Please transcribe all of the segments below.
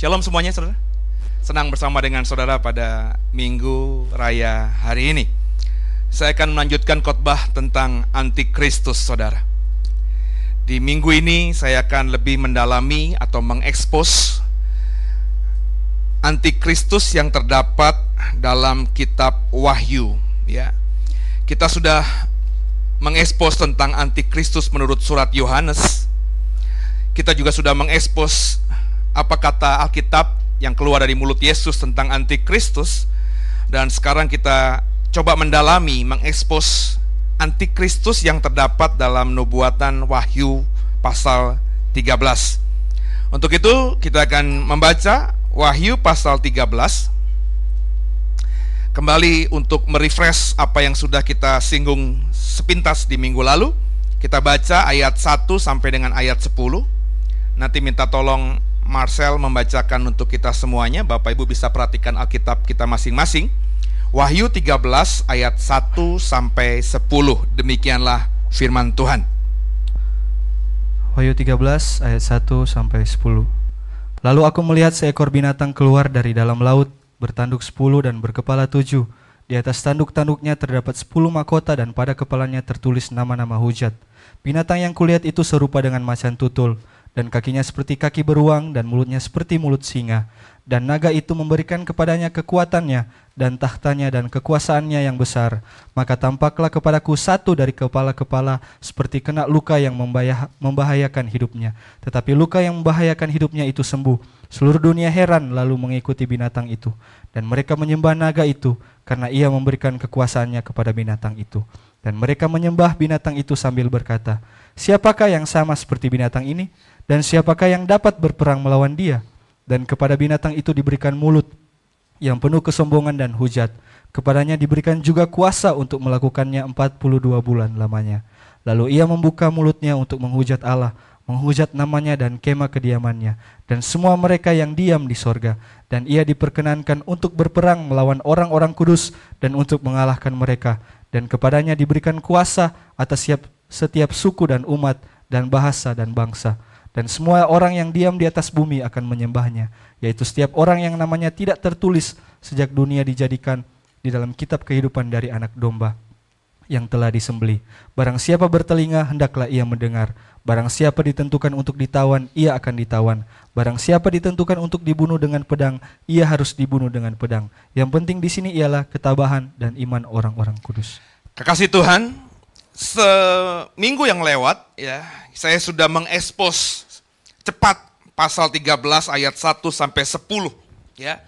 Shalom semuanya saudara. Senang bersama dengan saudara pada minggu raya hari ini. Saya akan melanjutkan khotbah tentang antikristus saudara. Di minggu ini saya akan lebih mendalami atau mengekspos antikristus yang terdapat dalam kitab Wahyu ya. Kita sudah mengekspos tentang antikristus menurut surat Yohanes. Kita juga sudah mengekspos apa kata Alkitab yang keluar dari mulut Yesus tentang antikristus dan sekarang kita coba mendalami mengekspos antikristus yang terdapat dalam nubuatan Wahyu pasal 13. Untuk itu kita akan membaca Wahyu pasal 13 kembali untuk merefresh apa yang sudah kita singgung sepintas di minggu lalu. Kita baca ayat 1 sampai dengan ayat 10. Nanti minta tolong Marcel membacakan untuk kita semuanya. Bapak Ibu bisa perhatikan Alkitab kita masing-masing. Wahyu 13 ayat 1 sampai 10. Demikianlah firman Tuhan. Wahyu 13 ayat 1 sampai 10. Lalu aku melihat seekor binatang keluar dari dalam laut, bertanduk 10 dan berkepala 7. Di atas tanduk-tanduknya terdapat 10 mahkota dan pada kepalanya tertulis nama-nama hujat. Binatang yang kulihat itu serupa dengan macan tutul dan kakinya seperti kaki beruang dan mulutnya seperti mulut singa. Dan naga itu memberikan kepadanya kekuatannya dan tahtanya dan kekuasaannya yang besar. Maka tampaklah kepadaku satu dari kepala-kepala seperti kena luka yang membahayakan hidupnya. Tetapi luka yang membahayakan hidupnya itu sembuh. Seluruh dunia heran lalu mengikuti binatang itu. Dan mereka menyembah naga itu karena ia memberikan kekuasaannya kepada binatang itu. Dan mereka menyembah binatang itu sambil berkata, Siapakah yang sama seperti binatang ini? Dan siapakah yang dapat berperang melawan dia? Dan kepada binatang itu diberikan mulut yang penuh kesombongan dan hujat. Kepadanya diberikan juga kuasa untuk melakukannya 42 bulan lamanya. Lalu ia membuka mulutnya untuk menghujat Allah, menghujat namanya dan kemah kediamannya, dan semua mereka yang diam di sorga. Dan ia diperkenankan untuk berperang melawan orang-orang kudus dan untuk mengalahkan mereka. Dan kepadanya diberikan kuasa atas setiap, setiap suku dan umat dan bahasa dan bangsa dan semua orang yang diam di atas bumi akan menyembahnya, yaitu setiap orang yang namanya tidak tertulis sejak dunia dijadikan di dalam kitab kehidupan dari anak domba yang telah disembeli. Barang siapa bertelinga, hendaklah ia mendengar. Barang siapa ditentukan untuk ditawan, ia akan ditawan. Barang siapa ditentukan untuk dibunuh dengan pedang, ia harus dibunuh dengan pedang. Yang penting di sini ialah ketabahan dan iman orang-orang kudus. Kekasih Tuhan, seminggu yang lewat ya, saya sudah mengekspos cepat pasal 13 ayat 1 sampai 10 ya.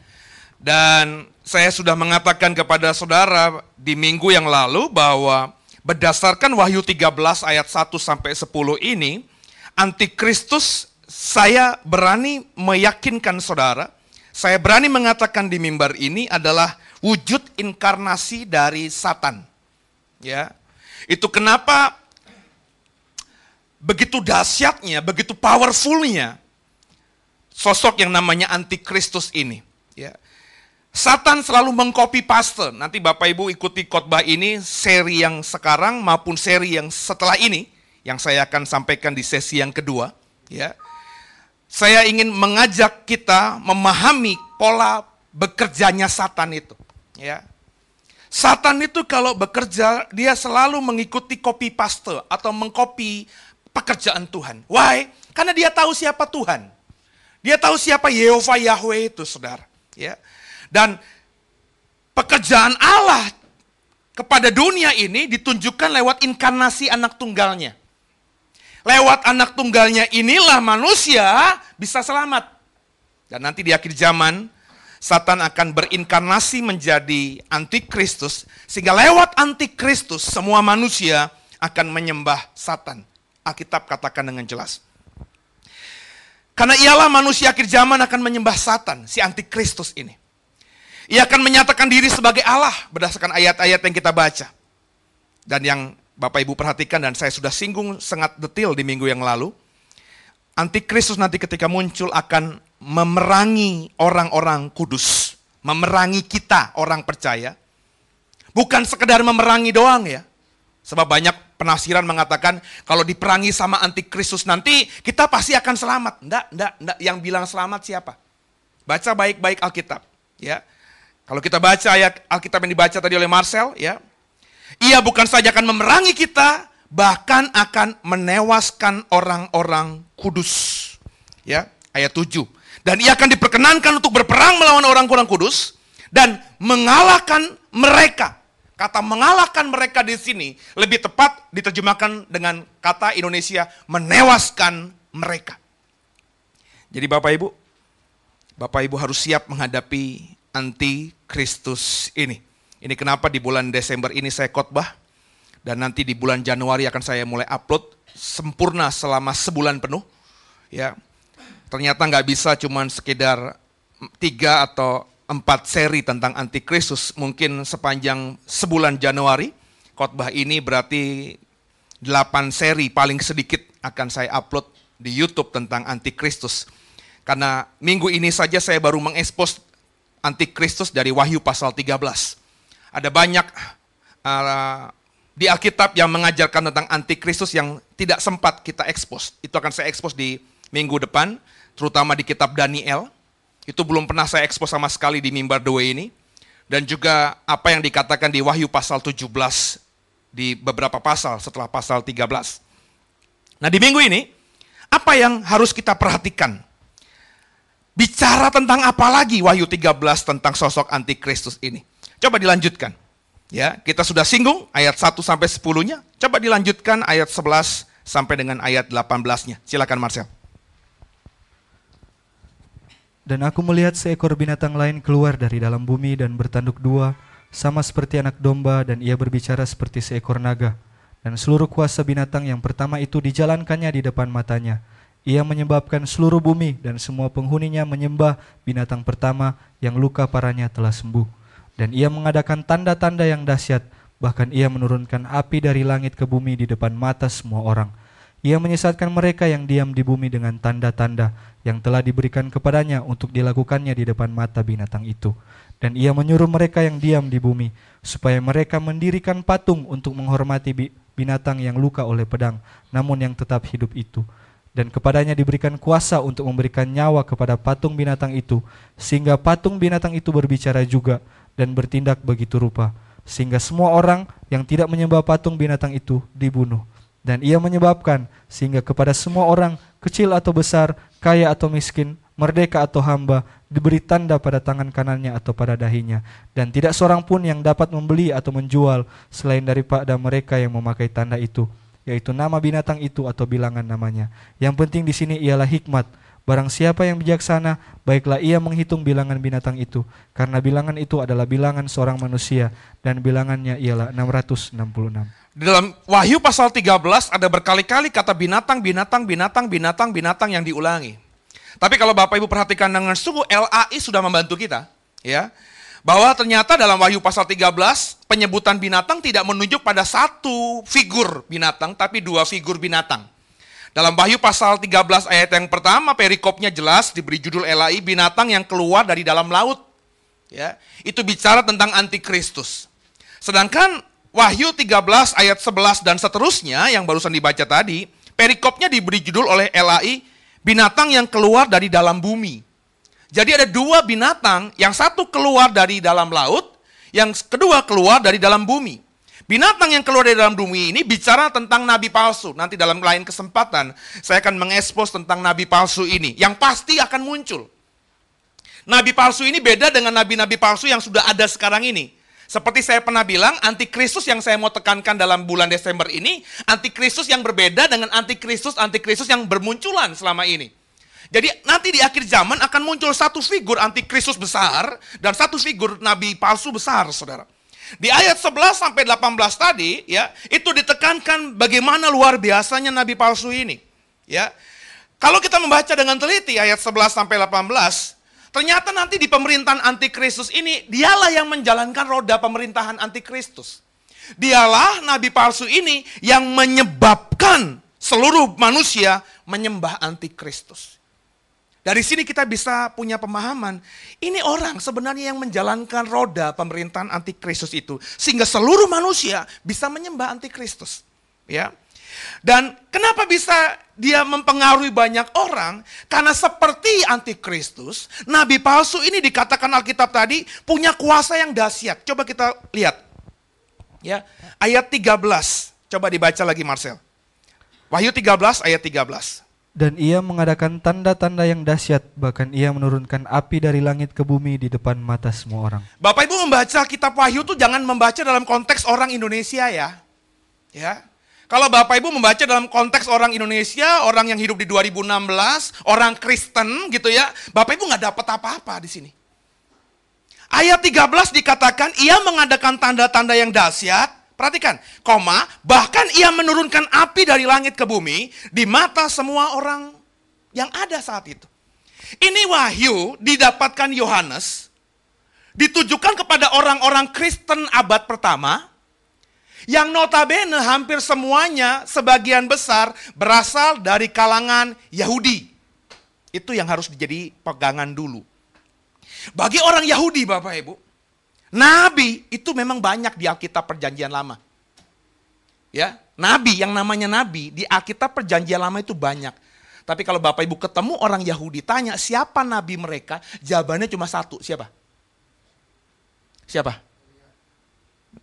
Dan saya sudah mengatakan kepada saudara di minggu yang lalu bahwa berdasarkan Wahyu 13 ayat 1 sampai 10 ini antikristus saya berani meyakinkan saudara, saya berani mengatakan di mimbar ini adalah wujud inkarnasi dari Satan. Ya, itu kenapa begitu dahsyatnya, begitu powerfulnya sosok yang namanya antikristus ini. Ya. Satan selalu mengcopy paste. Nanti Bapak Ibu ikuti khotbah ini seri yang sekarang maupun seri yang setelah ini yang saya akan sampaikan di sesi yang kedua. Ya. Saya ingin mengajak kita memahami pola bekerjanya Satan itu. Ya. Satan itu kalau bekerja, dia selalu mengikuti copy paste atau mengcopy pekerjaan Tuhan. Why? Karena dia tahu siapa Tuhan. Dia tahu siapa Yehova Yahweh itu, saudara. Ya. Dan pekerjaan Allah kepada dunia ini ditunjukkan lewat inkarnasi anak tunggalnya. Lewat anak tunggalnya inilah manusia bisa selamat. Dan nanti di akhir zaman, Satan akan berinkarnasi menjadi antikristus, sehingga lewat antikristus semua manusia akan menyembah Satan. Alkitab katakan dengan jelas. Karena ialah manusia akhir zaman akan menyembah Satan, si antikristus ini. Ia akan menyatakan diri sebagai Allah berdasarkan ayat-ayat yang kita baca. Dan yang Bapak Ibu perhatikan dan saya sudah singgung sangat detail di minggu yang lalu. Antikristus nanti ketika muncul akan memerangi orang-orang kudus, memerangi kita orang percaya. Bukan sekedar memerangi doang ya. Sebab banyak penafsiran mengatakan kalau diperangi sama antikristus nanti kita pasti akan selamat. Enggak, enggak, enggak. Yang bilang selamat siapa? Baca baik-baik Alkitab, ya. Kalau kita baca ayat Alkitab yang dibaca tadi oleh Marcel, ya. Ia bukan saja akan memerangi kita, bahkan akan menewaskan orang-orang kudus. Ya, ayat 7. Dan ia akan diperkenankan untuk berperang melawan orang-orang kudus dan mengalahkan mereka. Kata mengalahkan mereka di sini lebih tepat diterjemahkan dengan kata Indonesia menewaskan mereka. Jadi Bapak Ibu, Bapak Ibu harus siap menghadapi anti Kristus ini. Ini kenapa di bulan Desember ini saya khotbah dan nanti di bulan Januari akan saya mulai upload sempurna selama sebulan penuh. Ya, ternyata nggak bisa cuman sekedar tiga atau empat seri tentang antikristus mungkin sepanjang sebulan Januari. Khotbah ini berarti delapan seri paling sedikit akan saya upload di YouTube tentang antikristus. Karena minggu ini saja saya baru mengekspos antikristus dari Wahyu pasal 13. Ada banyak uh, di Alkitab yang mengajarkan tentang antikristus yang tidak sempat kita ekspos. Itu akan saya ekspos di minggu depan, terutama di kitab Daniel. Itu belum pernah saya ekspos sama sekali di mimbar Way ini. Dan juga apa yang dikatakan di Wahyu pasal 17 di beberapa pasal setelah pasal 13. Nah di minggu ini, apa yang harus kita perhatikan? Bicara tentang apa lagi Wahyu 13 tentang sosok antikristus ini? Coba dilanjutkan. Ya, kita sudah singgung ayat 1 sampai 10-nya. Coba dilanjutkan ayat 11 sampai dengan ayat 18-nya. Silakan Marcel. Dan aku melihat seekor binatang lain keluar dari dalam bumi dan bertanduk dua, sama seperti anak domba, dan ia berbicara seperti seekor naga. Dan seluruh kuasa binatang yang pertama itu dijalankannya di depan matanya. Ia menyebabkan seluruh bumi dan semua penghuninya menyembah binatang pertama yang luka parahnya telah sembuh. Dan ia mengadakan tanda-tanda yang dahsyat, bahkan ia menurunkan api dari langit ke bumi di depan mata semua orang ia menyesatkan mereka yang diam di bumi dengan tanda-tanda yang telah diberikan kepadanya untuk dilakukannya di depan mata binatang itu. Dan ia menyuruh mereka yang diam di bumi supaya mereka mendirikan patung untuk menghormati binatang yang luka oleh pedang, namun yang tetap hidup itu. Dan kepadanya diberikan kuasa untuk memberikan nyawa kepada patung binatang itu, sehingga patung binatang itu berbicara juga dan bertindak begitu rupa, sehingga semua orang yang tidak menyembah patung binatang itu dibunuh dan ia menyebabkan sehingga kepada semua orang, kecil atau besar, kaya atau miskin, merdeka atau hamba, diberi tanda pada tangan kanannya atau pada dahinya. Dan tidak seorang pun yang dapat membeli atau menjual selain daripada mereka yang memakai tanda itu, yaitu nama binatang itu atau bilangan namanya. Yang penting di sini ialah hikmat. Barang siapa yang bijaksana, baiklah ia menghitung bilangan binatang itu, karena bilangan itu adalah bilangan seorang manusia, dan bilangannya ialah 666. Di dalam Wahyu pasal 13 ada berkali-kali kata binatang, binatang, binatang, binatang, binatang yang diulangi. Tapi kalau Bapak Ibu perhatikan dengan sungguh LAI sudah membantu kita, ya. Bahwa ternyata dalam Wahyu pasal 13 penyebutan binatang tidak menunjuk pada satu figur binatang tapi dua figur binatang. Dalam Wahyu pasal 13 ayat yang pertama perikopnya jelas diberi judul LAI binatang yang keluar dari dalam laut. Ya, itu bicara tentang antikristus. Sedangkan Wahyu 13 ayat 11 dan seterusnya yang barusan dibaca tadi, perikopnya diberi judul oleh LAI, binatang yang keluar dari dalam bumi. Jadi ada dua binatang, yang satu keluar dari dalam laut, yang kedua keluar dari dalam bumi. Binatang yang keluar dari dalam bumi ini bicara tentang nabi palsu. Nanti dalam lain kesempatan saya akan mengekspos tentang nabi palsu ini yang pasti akan muncul. Nabi palsu ini beda dengan nabi-nabi palsu yang sudah ada sekarang ini. Seperti saya pernah bilang, antikristus yang saya mau tekankan dalam bulan Desember ini, antikristus yang berbeda dengan antikristus-antikristus yang bermunculan selama ini. Jadi nanti di akhir zaman akan muncul satu figur antikristus besar dan satu figur nabi palsu besar, Saudara. Di ayat 11 sampai 18 tadi, ya, itu ditekankan bagaimana luar biasanya nabi palsu ini, ya. Kalau kita membaca dengan teliti ayat 11 sampai 18, Ternyata nanti di pemerintahan antikristus ini, dialah yang menjalankan roda pemerintahan antikristus. Dialah nabi palsu ini yang menyebabkan seluruh manusia menyembah antikristus. Dari sini kita bisa punya pemahaman, ini orang sebenarnya yang menjalankan roda pemerintahan antikristus itu sehingga seluruh manusia bisa menyembah antikristus. Ya. Dan kenapa bisa dia mempengaruhi banyak orang? Karena seperti antikristus, nabi palsu ini dikatakan Alkitab tadi punya kuasa yang dahsyat. Coba kita lihat. Ya, ayat 13. Coba dibaca lagi Marcel. Wahyu 13 ayat 13. Dan ia mengadakan tanda-tanda yang dahsyat, bahkan ia menurunkan api dari langit ke bumi di depan mata semua orang. Bapak Ibu membaca kitab Wahyu tuh jangan membaca dalam konteks orang Indonesia ya. Ya. Kalau Bapak Ibu membaca dalam konteks orang Indonesia, orang yang hidup di 2016, orang Kristen gitu ya, Bapak Ibu nggak dapat apa-apa di sini. Ayat 13 dikatakan ia mengadakan tanda-tanda yang dahsyat, perhatikan, koma, bahkan ia menurunkan api dari langit ke bumi di mata semua orang yang ada saat itu. Ini wahyu didapatkan Yohanes, ditujukan kepada orang-orang Kristen abad pertama, yang notabene hampir semuanya sebagian besar berasal dari kalangan Yahudi. Itu yang harus dijadi pegangan dulu. Bagi orang Yahudi Bapak Ibu, nabi itu memang banyak di Alkitab Perjanjian Lama. Ya, nabi yang namanya nabi di Alkitab Perjanjian Lama itu banyak. Tapi kalau Bapak Ibu ketemu orang Yahudi tanya siapa nabi mereka, jawabannya cuma satu, siapa? Siapa?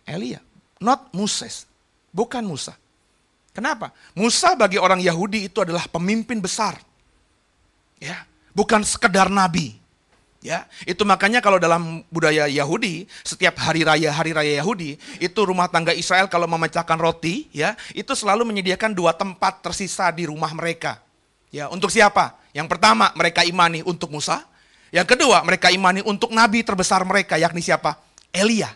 Elia. Not Moses. Bukan Musa. Kenapa? Musa bagi orang Yahudi itu adalah pemimpin besar. Ya, bukan sekedar nabi. Ya, itu makanya kalau dalam budaya Yahudi, setiap hari raya hari raya Yahudi, itu rumah tangga Israel kalau memecahkan roti, ya, itu selalu menyediakan dua tempat tersisa di rumah mereka. Ya, untuk siapa? Yang pertama, mereka imani untuk Musa. Yang kedua, mereka imani untuk nabi terbesar mereka, yakni siapa? Elia.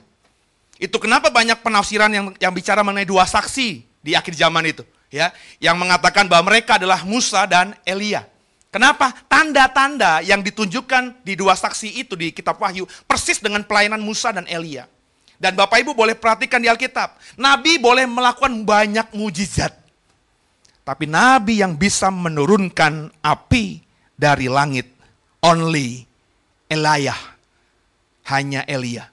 Itu kenapa banyak penafsiran yang yang bicara mengenai dua saksi di akhir zaman itu, ya, yang mengatakan bahwa mereka adalah Musa dan Elia. Kenapa? Tanda-tanda yang ditunjukkan di dua saksi itu di kitab Wahyu persis dengan pelayanan Musa dan Elia. Dan Bapak Ibu boleh perhatikan di Alkitab, nabi boleh melakukan banyak mujizat. Tapi nabi yang bisa menurunkan api dari langit only Elia. Hanya Elia.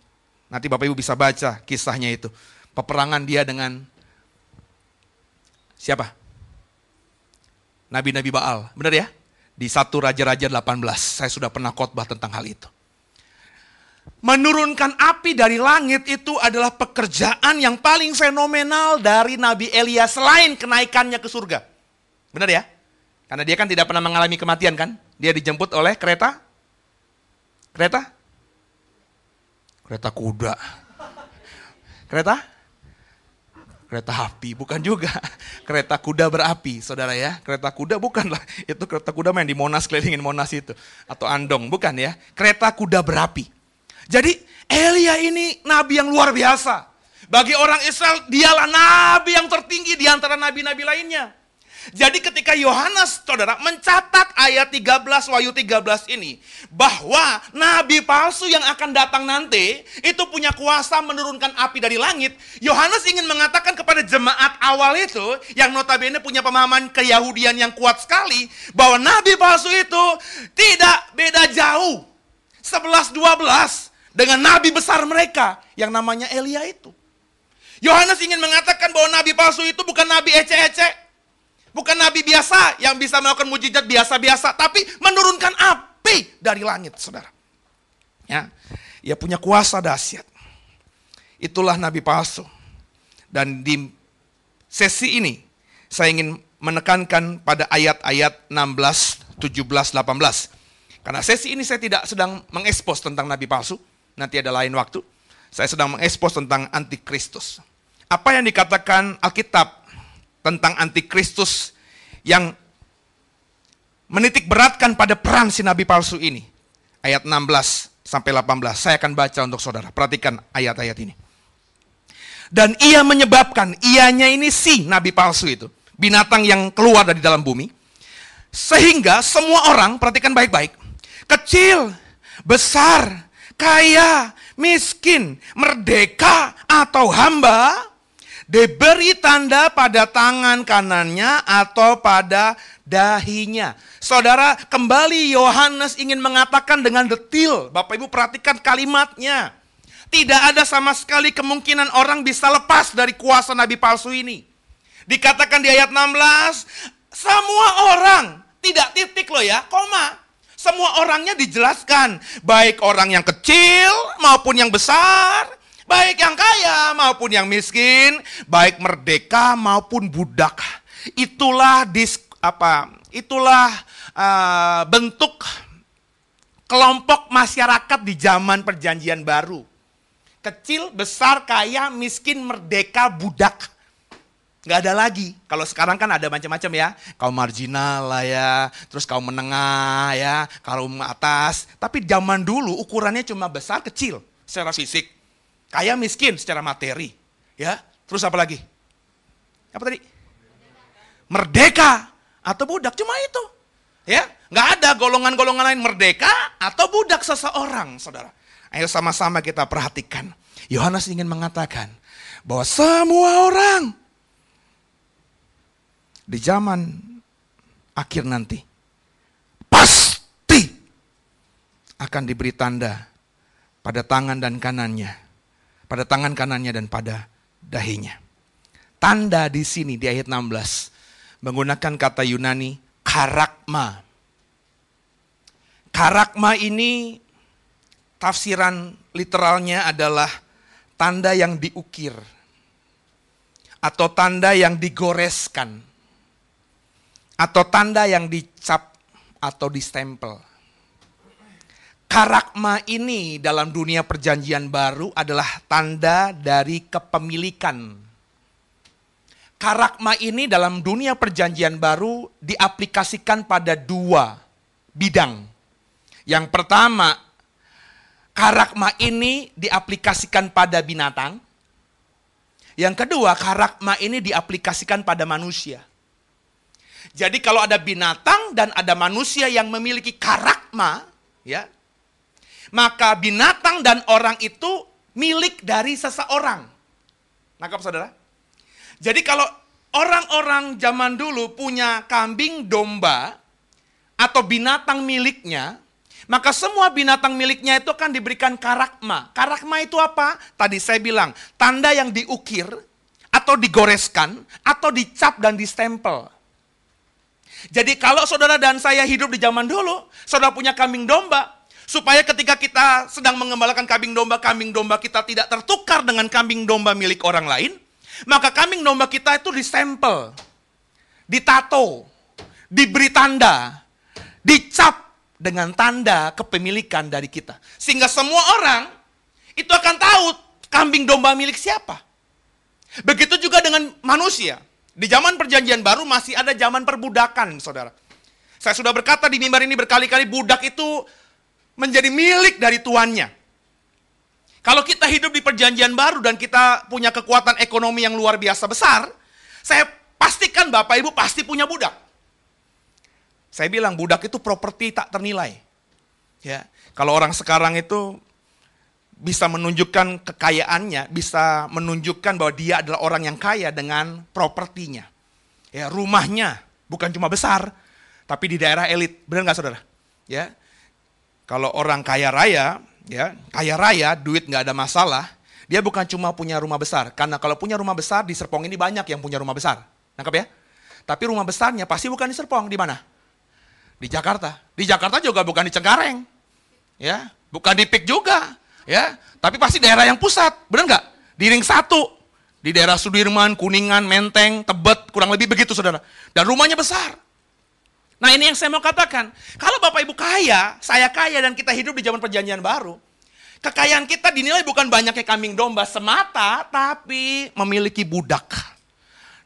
Nanti Bapak Ibu bisa baca kisahnya itu. Peperangan dia dengan siapa? Nabi-nabi Baal. Benar ya? Di satu Raja-Raja 18. Saya sudah pernah khotbah tentang hal itu. Menurunkan api dari langit itu adalah pekerjaan yang paling fenomenal dari Nabi Elia selain kenaikannya ke surga. Benar ya? Karena dia kan tidak pernah mengalami kematian kan? Dia dijemput oleh kereta. Kereta? Kereta kuda. Kereta? Kereta api, bukan juga. Kereta kuda berapi, saudara ya. Kereta kuda bukanlah, itu kereta kuda main di Monas, kelilingin Monas itu. Atau Andong, bukan ya. Kereta kuda berapi. Jadi Elia ini nabi yang luar biasa. Bagi orang Israel, dialah nabi yang tertinggi di antara nabi-nabi lainnya. Jadi ketika Yohanes, saudara, mencatat ayat 13, Wahyu 13 ini, bahwa nabi palsu yang akan datang nanti, itu punya kuasa menurunkan api dari langit, Yohanes ingin mengatakan kepada jemaat awal itu, yang notabene punya pemahaman keyahudian yang kuat sekali, bahwa nabi palsu itu tidak beda jauh, 11-12, dengan nabi besar mereka, yang namanya Elia itu. Yohanes ingin mengatakan bahwa nabi palsu itu bukan nabi ece-ece, Bukan nabi biasa yang bisa melakukan mujizat biasa-biasa, tapi menurunkan api dari langit, saudara. Ya, ia punya kuasa dahsyat. Itulah nabi palsu. Dan di sesi ini, saya ingin menekankan pada ayat-ayat 16, 17, 18. Karena sesi ini saya tidak sedang mengekspos tentang nabi palsu, nanti ada lain waktu. Saya sedang mengekspos tentang antikristus. Apa yang dikatakan Alkitab tentang antikristus yang menitik beratkan pada peran si nabi palsu ini. Ayat 16 sampai 18. Saya akan baca untuk saudara. Perhatikan ayat-ayat ini. Dan ia menyebabkan, ianya ini si nabi palsu itu. Binatang yang keluar dari dalam bumi. Sehingga semua orang, perhatikan baik-baik. Kecil, besar, kaya, miskin, merdeka, atau hamba diberi tanda pada tangan kanannya atau pada dahinya. Saudara, kembali Yohanes ingin mengatakan dengan detil. Bapak Ibu perhatikan kalimatnya. Tidak ada sama sekali kemungkinan orang bisa lepas dari kuasa nabi palsu ini. Dikatakan di ayat 16, semua orang, tidak titik loh ya, koma. Semua orangnya dijelaskan, baik orang yang kecil maupun yang besar, baik yang kaya maupun yang miskin, baik merdeka maupun budak. Itulah dis apa? Itulah uh, bentuk kelompok masyarakat di zaman perjanjian baru. Kecil, besar, kaya, miskin, merdeka, budak. Nggak ada lagi. Kalau sekarang kan ada macam-macam ya. Kaum marginal lah ya, terus kaum menengah ya, kaum atas. Tapi zaman dulu ukurannya cuma besar kecil secara fisik. Kaya miskin secara materi. Ya, terus apa lagi? Apa tadi? Merdeka atau budak cuma itu. Ya, nggak ada golongan-golongan lain merdeka atau budak seseorang, saudara. Ayo sama-sama kita perhatikan. Yohanes ingin mengatakan bahwa semua orang di zaman akhir nanti pasti akan diberi tanda pada tangan dan kanannya, pada tangan kanannya dan pada dahinya. Tanda di sini di ayat 16 menggunakan kata Yunani karakma. Karakma ini tafsiran literalnya adalah tanda yang diukir atau tanda yang digoreskan atau tanda yang dicap atau distempel. Karakma ini dalam dunia perjanjian baru adalah tanda dari kepemilikan. Karakma ini dalam dunia perjanjian baru diaplikasikan pada dua bidang. Yang pertama, karakma ini diaplikasikan pada binatang. Yang kedua, karakma ini diaplikasikan pada manusia. Jadi kalau ada binatang dan ada manusia yang memiliki karakma, ya, maka binatang dan orang itu milik dari seseorang. Nangkap saudara? Jadi kalau orang-orang zaman dulu punya kambing domba atau binatang miliknya, maka semua binatang miliknya itu akan diberikan karakma. Karakma itu apa? Tadi saya bilang, tanda yang diukir atau digoreskan atau dicap dan distempel. Jadi kalau saudara dan saya hidup di zaman dulu, saudara punya kambing domba, supaya ketika kita sedang mengembalakan kambing domba, kambing domba kita tidak tertukar dengan kambing domba milik orang lain, maka kambing domba kita itu distempel, ditato, diberi tanda, dicap dengan tanda kepemilikan dari kita. Sehingga semua orang itu akan tahu kambing domba milik siapa. Begitu juga dengan manusia. Di zaman perjanjian baru masih ada zaman perbudakan, saudara. Saya sudah berkata di mimbar ini berkali-kali, budak itu menjadi milik dari tuannya. Kalau kita hidup di perjanjian baru dan kita punya kekuatan ekonomi yang luar biasa besar, saya pastikan Bapak Ibu pasti punya budak. Saya bilang budak itu properti tak ternilai. Ya, kalau orang sekarang itu bisa menunjukkan kekayaannya, bisa menunjukkan bahwa dia adalah orang yang kaya dengan propertinya. Ya, rumahnya bukan cuma besar, tapi di daerah elit. Benar nggak saudara? Ya, kalau orang kaya raya, ya kaya raya, duit nggak ada masalah, dia bukan cuma punya rumah besar. Karena kalau punya rumah besar di Serpong ini banyak yang punya rumah besar. Nangkap ya? Tapi rumah besarnya pasti bukan di Serpong, di mana? Di Jakarta. Di Jakarta juga bukan di Cengkareng. Ya, bukan di Pik juga ya. Tapi pasti daerah yang pusat, benar nggak? Di ring satu, di daerah Sudirman, Kuningan, Menteng, Tebet, kurang lebih begitu saudara. Dan rumahnya besar. Nah ini yang saya mau katakan, kalau Bapak Ibu kaya, saya kaya dan kita hidup di zaman perjanjian baru, kekayaan kita dinilai bukan banyaknya kambing domba semata, tapi memiliki budak.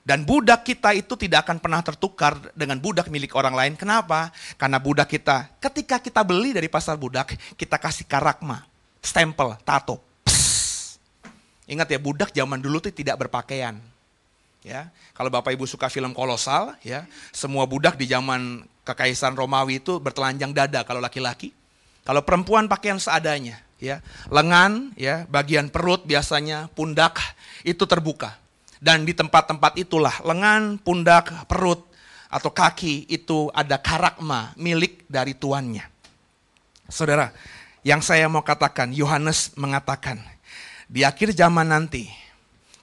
Dan budak kita itu tidak akan pernah tertukar dengan budak milik orang lain. Kenapa? Karena budak kita, ketika kita beli dari pasar budak, kita kasih karakma stempel, tato. Ingat ya, budak zaman dulu tuh tidak berpakaian. Ya, kalau Bapak Ibu suka film kolosal, ya, semua budak di zaman kekaisaran Romawi itu bertelanjang dada kalau laki-laki. Kalau perempuan pakaian seadanya, ya. Lengan, ya, bagian perut biasanya pundak itu terbuka. Dan di tempat-tempat itulah lengan, pundak, perut atau kaki itu ada karakma milik dari tuannya. Saudara, yang saya mau katakan, Yohanes mengatakan, di akhir zaman nanti,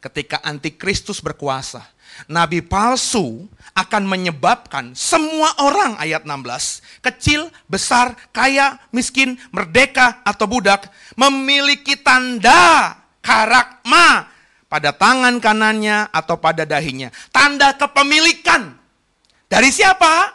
ketika antikristus berkuasa, nabi palsu akan menyebabkan semua orang ayat 16, kecil, besar, kaya, miskin, merdeka atau budak memiliki tanda karakma pada tangan kanannya atau pada dahinya. Tanda kepemilikan. Dari siapa?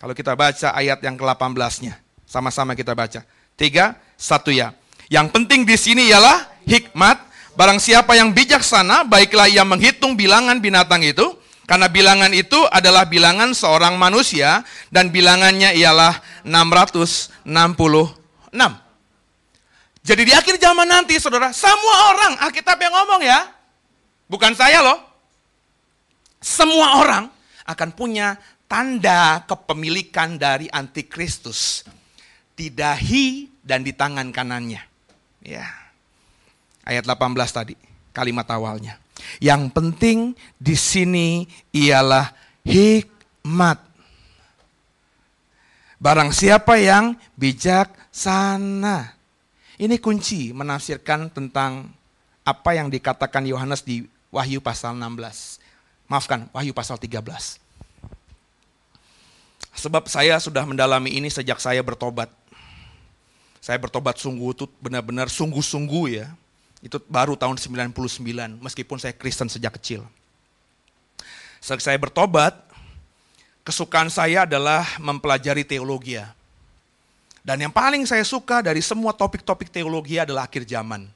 Kalau kita baca ayat yang ke-18-nya. Sama-sama kita baca. Tiga, satu ya. Yang penting di sini ialah hikmat. Barang siapa yang bijaksana, baiklah ia menghitung bilangan binatang itu. Karena bilangan itu adalah bilangan seorang manusia dan bilangannya ialah 666. Jadi di akhir zaman nanti saudara, semua orang, Alkitab yang ngomong ya. Bukan saya loh. Semua orang akan punya tanda kepemilikan dari antikristus di dahi dan di tangan kanannya. Ya. Ayat 18 tadi, kalimat awalnya. Yang penting di sini ialah hikmat. Barang siapa yang bijaksana. Ini kunci menafsirkan tentang apa yang dikatakan Yohanes di Wahyu pasal 16. Maafkan, Wahyu pasal 13. Sebab saya sudah mendalami ini sejak saya bertobat. Saya bertobat sungguh itu benar-benar sungguh-sungguh ya. Itu baru tahun 99, meskipun saya Kristen sejak kecil. Sejak saya bertobat, kesukaan saya adalah mempelajari teologi. Dan yang paling saya suka dari semua topik-topik teologi adalah akhir zaman.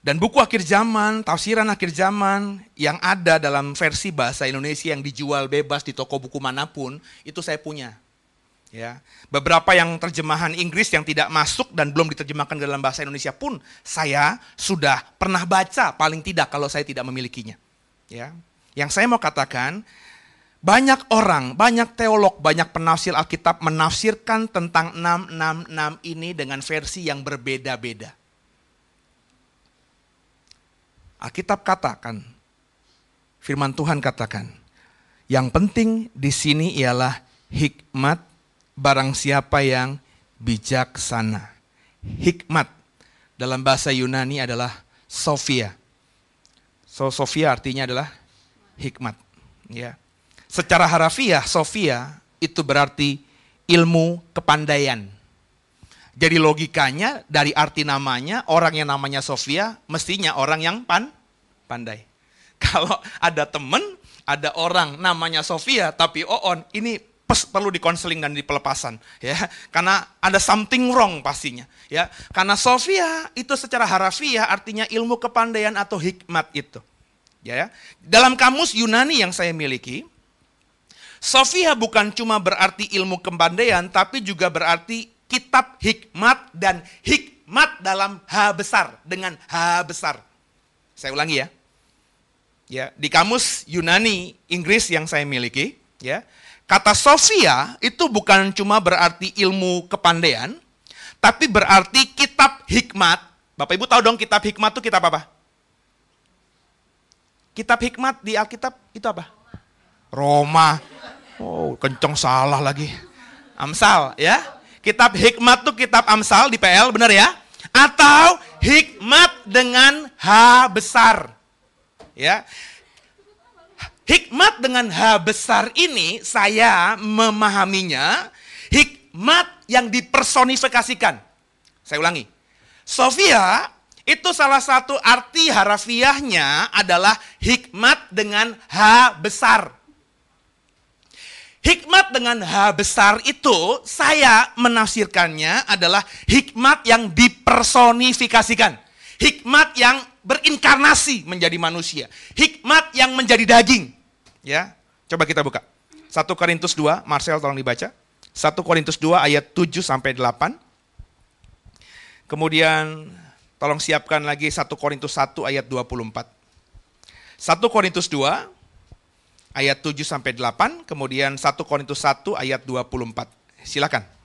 Dan buku akhir zaman, tafsiran akhir zaman yang ada dalam versi bahasa Indonesia yang dijual bebas di toko buku mana pun, itu saya punya. Ya, beberapa yang terjemahan Inggris yang tidak masuk dan belum diterjemahkan ke dalam bahasa Indonesia pun saya sudah pernah baca paling tidak kalau saya tidak memilikinya. Ya. Yang saya mau katakan, banyak orang, banyak teolog, banyak penafsir Alkitab menafsirkan tentang 666 ini dengan versi yang berbeda-beda. Alkitab katakan, firman Tuhan katakan, yang penting di sini ialah hikmat barang siapa yang bijaksana. Hikmat dalam bahasa Yunani adalah Sofia. So Sofia artinya adalah hikmat, ya. Secara harafiah Sofia itu berarti ilmu kepandaian. Jadi logikanya dari arti namanya, orang yang namanya Sofia mestinya orang yang pan, pandai. Kalau ada temen, ada orang namanya Sofia tapi Oon, ini pes, perlu dikonseling dan dipelepasan ya karena ada something wrong pastinya ya karena Sofia itu secara harafiah artinya ilmu kepandaian atau hikmat itu ya, ya. dalam kamus Yunani yang saya miliki Sofia bukan cuma berarti ilmu kepandaian tapi juga berarti kitab hikmat dan hikmat dalam H besar dengan H besar. Saya ulangi ya. Ya, di kamus Yunani Inggris yang saya miliki, ya. Kata Sofia itu bukan cuma berarti ilmu kepandaian, tapi berarti kitab hikmat. Bapak Ibu tahu dong kitab hikmat itu kitab apa? Kitab hikmat di Alkitab itu apa? Roma. Oh, kenceng salah lagi. Amsal, ya. Kitab hikmat tuh kitab Amsal di PL, benar ya? Atau hikmat dengan H besar. Ya. Hikmat dengan H besar ini saya memahaminya hikmat yang dipersonifikasikan. Saya ulangi. Sofia itu salah satu arti harafiahnya adalah hikmat dengan H besar. Hikmat dengan H besar itu saya menafsirkannya adalah hikmat yang dipersonifikasikan. Hikmat yang berinkarnasi menjadi manusia. Hikmat yang menjadi daging. Ya, coba kita buka. 1 Korintus 2, Marcel tolong dibaca. 1 Korintus 2 ayat 7 sampai 8. Kemudian tolong siapkan lagi 1 Korintus 1 ayat 24. 1 Korintus 2 ayat 7 sampai 8, kemudian 1 Korintus 1 ayat 24. Silakan.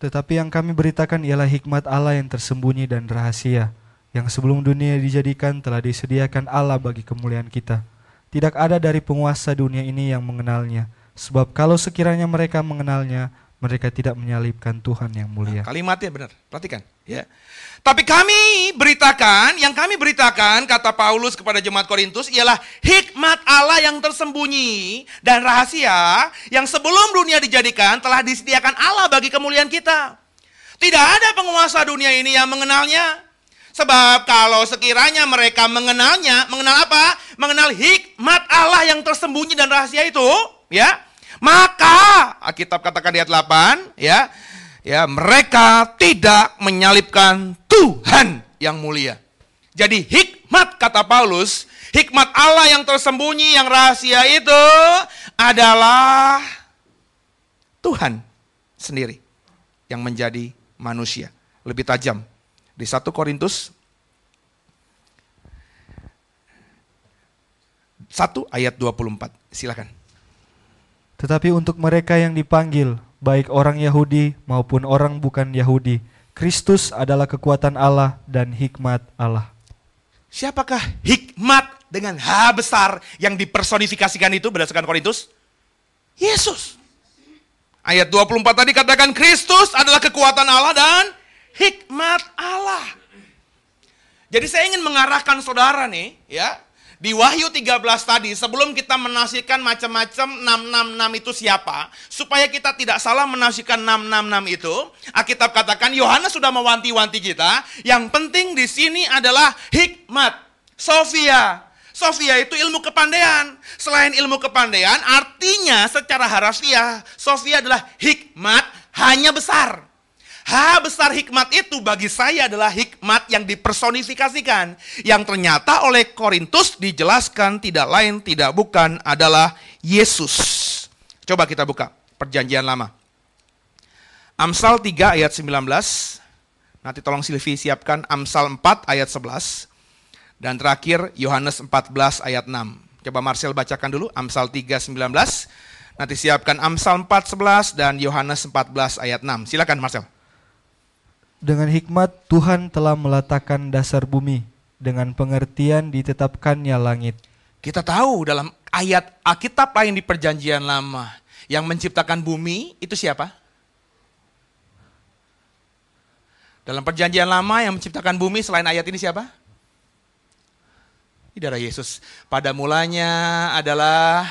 Tetapi yang kami beritakan ialah hikmat Allah yang tersembunyi dan rahasia, yang sebelum dunia dijadikan telah disediakan Allah bagi kemuliaan kita. Tidak ada dari penguasa dunia ini yang mengenalnya, sebab kalau sekiranya mereka mengenalnya, Mereka tidak menyalibkan Tuhan yang mulia. Kalimatnya benar, perhatikan. Ya. Tapi kami beritakan, yang kami beritakan, kata Paulus kepada jemaat Korintus, ialah hikmat Allah yang tersembunyi dan rahasia yang sebelum dunia dijadikan telah disediakan Allah bagi kemuliaan kita. Tidak ada penguasa dunia ini yang mengenalnya. Sebab kalau sekiranya mereka mengenalnya, mengenal apa? Mengenal hikmat Allah yang tersembunyi dan rahasia itu, ya, maka Alkitab katakan di ayat 8, ya, ya mereka tidak menyalibkan Tuhan yang mulia. Jadi hikmat kata Paulus, hikmat Allah yang tersembunyi, yang rahasia itu adalah Tuhan sendiri yang menjadi manusia. Lebih tajam. Di 1 Korintus 1 ayat 24. Silakan. Tetapi untuk mereka yang dipanggil, baik orang Yahudi maupun orang bukan Yahudi, Kristus adalah kekuatan Allah dan hikmat Allah. Siapakah hikmat dengan H besar yang dipersonifikasikan itu berdasarkan Korintus? Yesus. Ayat 24 tadi katakan Kristus adalah kekuatan Allah dan hikmat Allah. Jadi saya ingin mengarahkan saudara nih, ya, di Wahyu 13 tadi, sebelum kita menafsirkan macam-macam 666 itu siapa, supaya kita tidak salah menafsirkan 666 itu, Alkitab katakan Yohanes sudah mewanti-wanti kita, yang penting di sini adalah hikmat, Sofia. Sofia itu ilmu kepandaian. Selain ilmu kepandaian, artinya secara harfiah, Sofia adalah hikmat hanya besar. H besar hikmat itu bagi saya adalah hikmat yang dipersonifikasikan. Yang ternyata oleh Korintus dijelaskan tidak lain tidak bukan adalah Yesus. Coba kita buka perjanjian lama. Amsal 3 ayat 19. Nanti tolong Silvi siapkan Amsal 4 ayat 11. Dan terakhir Yohanes 14 ayat 6. Coba Marcel bacakan dulu Amsal 3 19. Nanti siapkan Amsal 4 11 dan Yohanes 14 ayat 6. Silakan Marcel. Dengan hikmat Tuhan telah meletakkan dasar bumi, dengan pengertian ditetapkannya langit. Kita tahu dalam ayat Alkitab lain di perjanjian lama, yang menciptakan bumi itu siapa? Dalam perjanjian lama yang menciptakan bumi selain ayat ini siapa? Ini darah Yesus. Pada mulanya adalah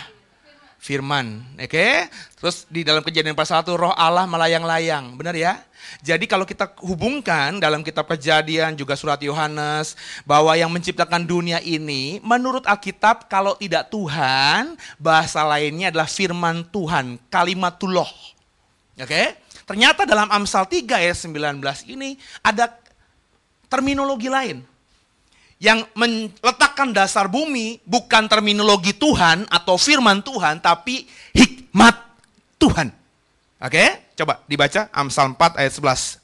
firman. Oke? Okay? Terus di dalam kejadian pasal 1 roh Allah melayang-layang. Benar ya? Jadi kalau kita hubungkan dalam kitab kejadian juga surat Yohanes bahwa yang menciptakan dunia ini menurut Alkitab kalau tidak Tuhan bahasa lainnya adalah firman Tuhan, kalimatullah. Oke? Okay? Ternyata dalam Amsal 3 ayat 19 ini ada terminologi lain yang meletakkan dasar bumi bukan terminologi Tuhan atau firman Tuhan, tapi hikmat Tuhan. Oke, coba dibaca Amsal 4 ayat 11.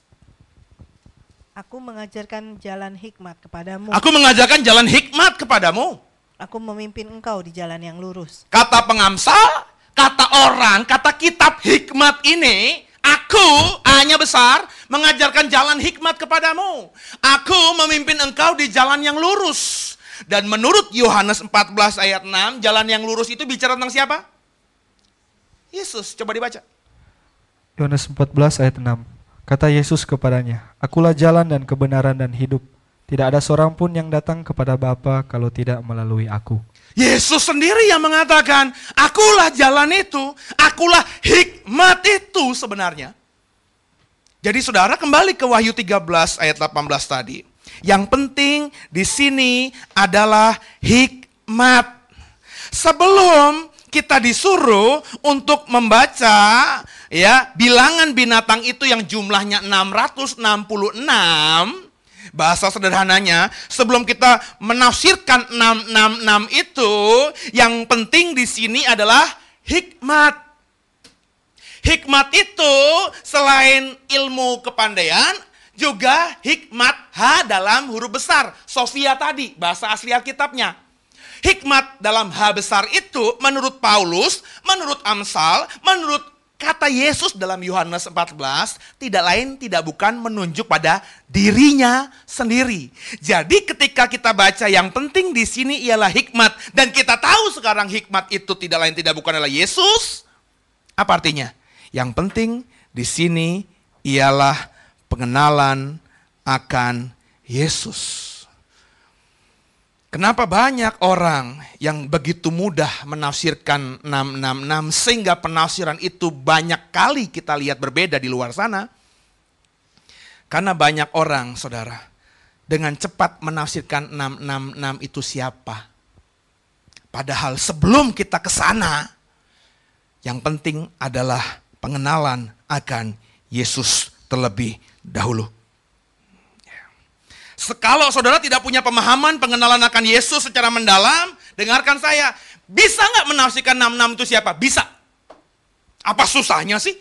Aku mengajarkan jalan hikmat kepadamu. Aku mengajarkan jalan hikmat kepadamu. Aku memimpin engkau di jalan yang lurus. Kata pengamsal, kata orang, kata kitab hikmat ini Aku hanya besar mengajarkan jalan hikmat kepadamu. Aku memimpin engkau di jalan yang lurus. Dan menurut Yohanes 14 ayat 6, jalan yang lurus itu bicara tentang siapa? Yesus, coba dibaca. Yohanes 14 ayat 6. Kata Yesus kepadanya, Akulah jalan dan kebenaran dan hidup. Tidak ada seorang pun yang datang kepada Bapa kalau tidak melalui aku. Yesus sendiri yang mengatakan, akulah jalan itu, akulah hikmat itu sebenarnya. Jadi saudara kembali ke Wahyu 13 ayat 18 tadi. Yang penting di sini adalah hikmat. Sebelum kita disuruh untuk membaca ya bilangan binatang itu yang jumlahnya 666 Bahasa sederhananya, sebelum kita menafsirkan 666 itu, yang penting di sini adalah hikmat. Hikmat itu selain ilmu kepandaian, juga hikmat H dalam huruf besar. Sofia tadi, bahasa asli Alkitabnya. Hikmat dalam H besar itu menurut Paulus, menurut Amsal, menurut Kata Yesus dalam Yohanes 14 tidak lain tidak bukan menunjuk pada dirinya sendiri. Jadi ketika kita baca yang penting di sini ialah hikmat dan kita tahu sekarang hikmat itu tidak lain tidak bukan adalah Yesus. Apa artinya? Yang penting di sini ialah pengenalan akan Yesus. Kenapa banyak orang yang begitu mudah menafsirkan 666 sehingga penafsiran itu banyak kali kita lihat berbeda di luar sana? Karena banyak orang, saudara, dengan cepat menafsirkan 666 itu siapa. Padahal sebelum kita ke sana, yang penting adalah pengenalan akan Yesus terlebih dahulu. Kalau saudara tidak punya pemahaman pengenalan akan Yesus secara mendalam, dengarkan saya. Bisa nggak menafsirkan 66 itu siapa? Bisa. Apa susahnya sih?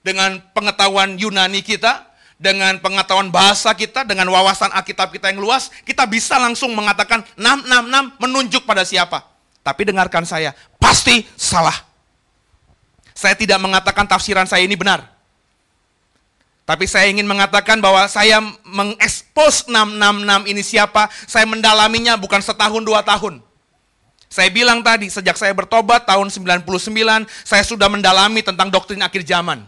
Dengan pengetahuan Yunani kita, dengan pengetahuan bahasa kita, dengan wawasan Alkitab kita yang luas, kita bisa langsung mengatakan 666 menunjuk pada siapa. Tapi dengarkan saya, pasti salah. Saya tidak mengatakan tafsiran saya ini benar. Tapi saya ingin mengatakan bahwa saya mengekspos 666 ini siapa, saya mendalaminya bukan setahun dua tahun. Saya bilang tadi, sejak saya bertobat tahun 99, saya sudah mendalami tentang doktrin akhir zaman.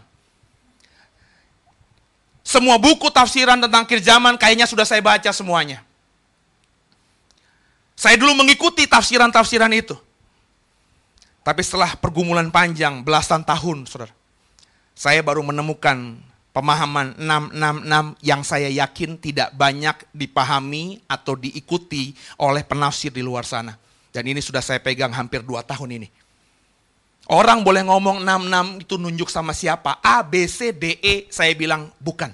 Semua buku tafsiran tentang akhir zaman kayaknya sudah saya baca semuanya. Saya dulu mengikuti tafsiran-tafsiran itu. Tapi setelah pergumulan panjang, belasan tahun, saudara, saya baru menemukan pemahaman 666 yang saya yakin tidak banyak dipahami atau diikuti oleh penafsir di luar sana. Dan ini sudah saya pegang hampir dua tahun ini. Orang boleh ngomong 66 itu nunjuk sama siapa? A, B, C, D, E. Saya bilang bukan.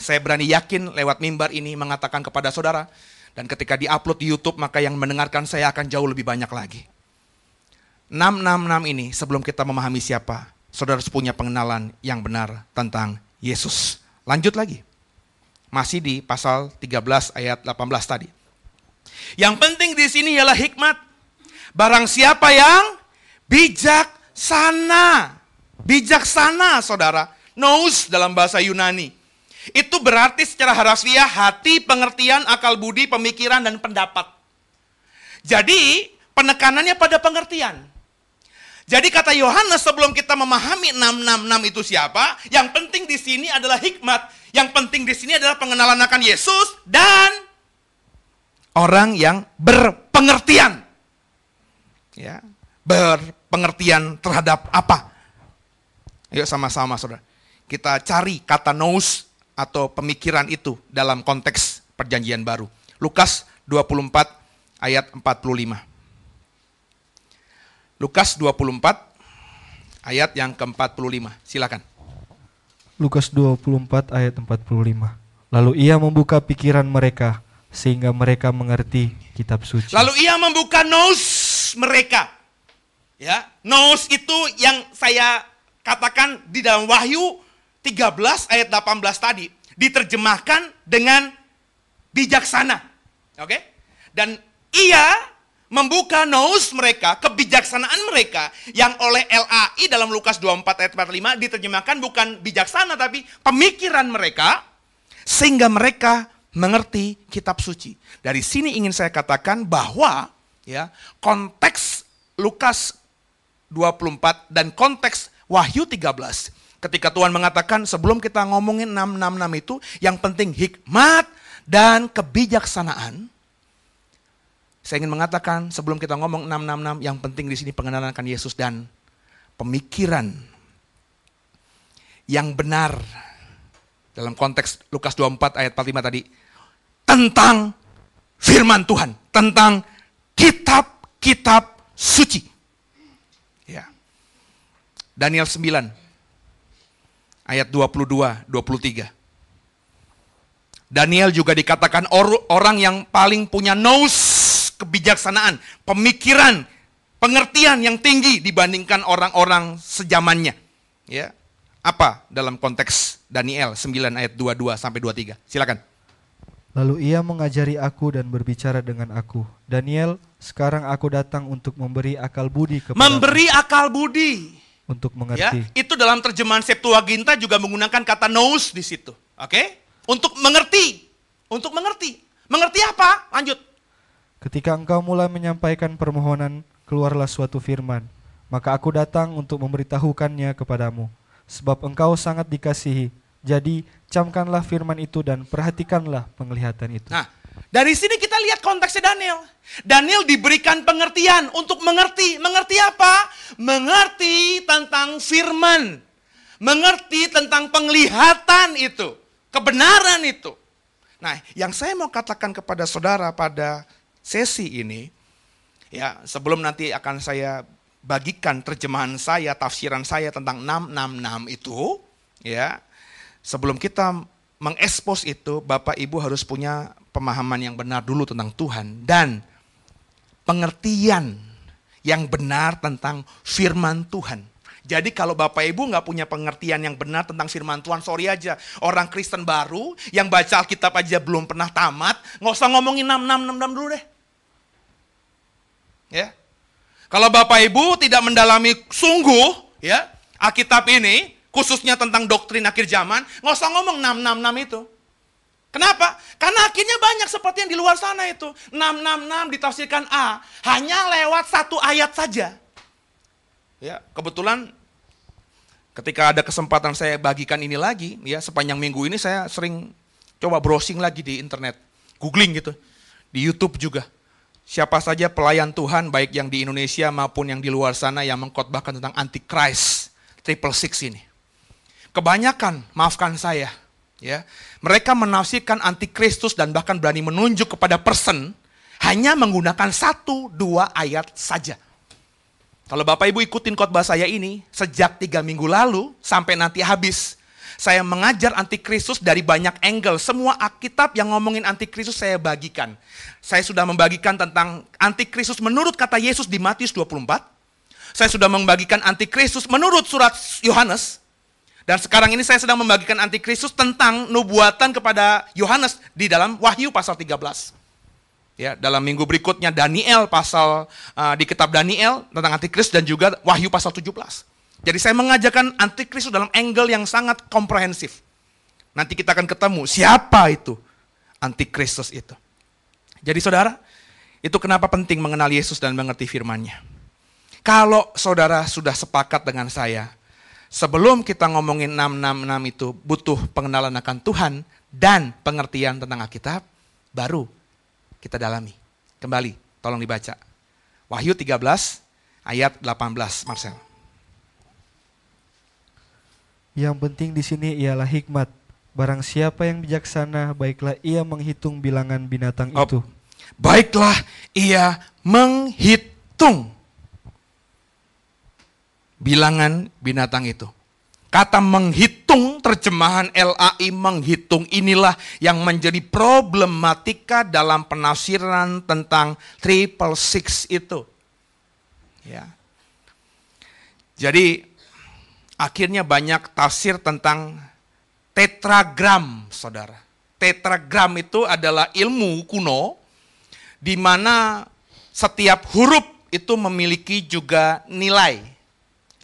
Saya berani yakin lewat mimbar ini mengatakan kepada saudara. Dan ketika diupload di Youtube maka yang mendengarkan saya akan jauh lebih banyak lagi. 666 ini sebelum kita memahami siapa, saudara harus punya pengenalan yang benar tentang Yesus. Lanjut lagi. Masih di pasal 13 ayat 18 tadi. Yang penting di sini ialah hikmat. Barang siapa yang bijaksana. Bijaksana, saudara. Nous dalam bahasa Yunani. Itu berarti secara harfiah hati, pengertian, akal budi, pemikiran, dan pendapat. Jadi penekanannya pada pengertian. Jadi kata Yohanes sebelum kita memahami 666 itu siapa, yang penting di sini adalah hikmat, yang penting di sini adalah pengenalan akan Yesus dan orang yang berpengertian. Ya, berpengertian terhadap apa? Ayo sama-sama Saudara. Kita cari kata nous atau pemikiran itu dalam konteks perjanjian baru. Lukas 24 ayat 45. Lukas 24 ayat yang ke-45. Silakan. Lukas 24 ayat 45. Lalu ia membuka pikiran mereka sehingga mereka mengerti kitab suci. Lalu ia membuka nos mereka. Ya, nos itu yang saya katakan di dalam Wahyu 13 ayat 18 tadi diterjemahkan dengan bijaksana. Oke? Dan ia membuka nous mereka, kebijaksanaan mereka yang oleh LAI dalam Lukas 24 ayat 45 diterjemahkan bukan bijaksana tapi pemikiran mereka sehingga mereka mengerti kitab suci. Dari sini ingin saya katakan bahwa ya konteks Lukas 24 dan konteks Wahyu 13 ketika Tuhan mengatakan sebelum kita ngomongin 666 itu yang penting hikmat dan kebijaksanaan saya ingin mengatakan sebelum kita ngomong 666 yang penting di sini pengenalan akan Yesus dan pemikiran yang benar dalam konteks Lukas 24 ayat 45 tadi tentang firman Tuhan, tentang kitab-kitab suci. Ya. Daniel 9 ayat 22 23. Daniel juga dikatakan orang yang paling punya nose kebijaksanaan, pemikiran, pengertian yang tinggi dibandingkan orang-orang sejamannya. Ya. Apa dalam konteks Daniel 9 ayat 22 sampai 23? Silakan. Lalu ia mengajari aku dan berbicara dengan aku. Daniel, sekarang aku datang untuk memberi akal budi kepada Memberi akal budi. Untuk mengerti. Ya, itu dalam terjemahan Septuaginta juga menggunakan kata nous di situ. Oke? Okay? Untuk mengerti. Untuk mengerti. Mengerti apa? Lanjut. Ketika engkau mulai menyampaikan permohonan, keluarlah suatu firman. Maka aku datang untuk memberitahukannya kepadamu. sebab engkau sangat dikasihi. Jadi, camkanlah firman itu dan perhatikanlah penglihatan itu. Nah, dari sini kita lihat konteksnya Daniel. Daniel diberikan pengertian untuk mengerti. Mengerti apa? Mengerti tentang firman. Mengerti tentang penglihatan itu. Kebenaran itu. Nah, yang saya mau katakan kepada saudara pada sesi ini, ya sebelum nanti akan saya bagikan terjemahan saya, tafsiran saya tentang 666 itu, ya sebelum kita mengekspos itu, Bapak Ibu harus punya pemahaman yang benar dulu tentang Tuhan dan pengertian yang benar tentang firman Tuhan. Jadi kalau Bapak Ibu nggak punya pengertian yang benar tentang firman Tuhan, sorry aja. Orang Kristen baru yang baca Alkitab aja belum pernah tamat, nggak usah ngomongin 6666 dulu deh. Ya. Kalau Bapak Ibu tidak mendalami sungguh ya Alkitab ini, khususnya tentang doktrin akhir zaman, nggak usah ngomong 666 itu. Kenapa? Karena akhirnya banyak seperti yang di luar sana itu. 666 ditafsirkan A, hanya lewat satu ayat saja. Ya, kebetulan ketika ada kesempatan saya bagikan ini lagi, ya sepanjang minggu ini saya sering coba browsing lagi di internet, googling gitu, di YouTube juga. Siapa saja pelayan Tuhan, baik yang di Indonesia maupun yang di luar sana yang mengkhotbahkan tentang antichrist, triple six ini. Kebanyakan, maafkan saya, ya, mereka menafsirkan antikristus dan bahkan berani menunjuk kepada person hanya menggunakan satu dua ayat saja. Kalau Bapak Ibu ikutin khotbah saya ini, sejak tiga minggu lalu sampai nanti habis, saya mengajar antikristus dari banyak angle. Semua Alkitab yang ngomongin antikristus saya bagikan. Saya sudah membagikan tentang antikristus menurut kata Yesus di Matius 24. Saya sudah membagikan antikristus menurut surat Yohanes. Dan sekarang ini saya sedang membagikan antikristus tentang nubuatan kepada Yohanes di dalam Wahyu pasal 13. Ya, dalam minggu berikutnya Daniel pasal uh, di kitab Daniel tentang antikristus dan juga Wahyu pasal 17. Jadi saya mengajarkan antikristus dalam angle yang sangat komprehensif. Nanti kita akan ketemu siapa itu antikristus itu. Jadi saudara, itu kenapa penting mengenal Yesus dan mengerti firman-Nya. Kalau saudara sudah sepakat dengan saya, sebelum kita ngomongin 666 itu butuh pengenalan akan Tuhan dan pengertian tentang Alkitab, baru kita dalami. Kembali, tolong dibaca. Wahyu 13 ayat 18, Marcel. Yang penting di sini ialah hikmat. Barang siapa yang bijaksana, baiklah ia menghitung bilangan binatang Op. itu. Baiklah ia menghitung bilangan binatang itu. Kata menghitung terjemahan LAI menghitung inilah yang menjadi problematika dalam penafsiran tentang triple six itu. Ya. Jadi akhirnya banyak tafsir tentang tetragram, saudara. Tetragram itu adalah ilmu kuno di mana setiap huruf itu memiliki juga nilai.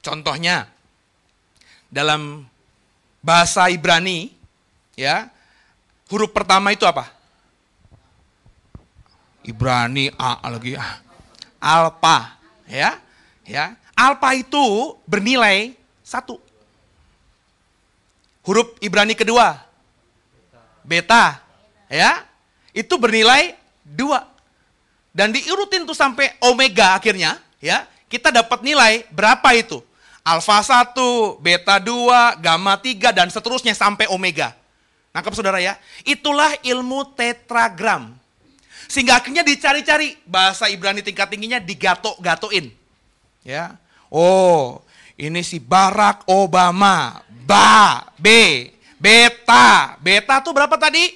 Contohnya dalam bahasa Ibrani ya, huruf pertama itu apa? Ibrani A lagi. Alpa ya. Ya. Alpa itu bernilai satu. Huruf Ibrani kedua beta ya. Itu bernilai dua. Dan diurutin tuh sampai omega akhirnya ya. Kita dapat nilai berapa itu? Alfa 1, beta 2, gamma 3, dan seterusnya sampai omega. Nangkep saudara ya? Itulah ilmu tetragram. Sehingga akhirnya dicari-cari. Bahasa Ibrani tingkat tingginya digato-gatoin. Ya. Oh, ini si Barack Obama. Ba, B, beta. Beta tuh berapa tadi?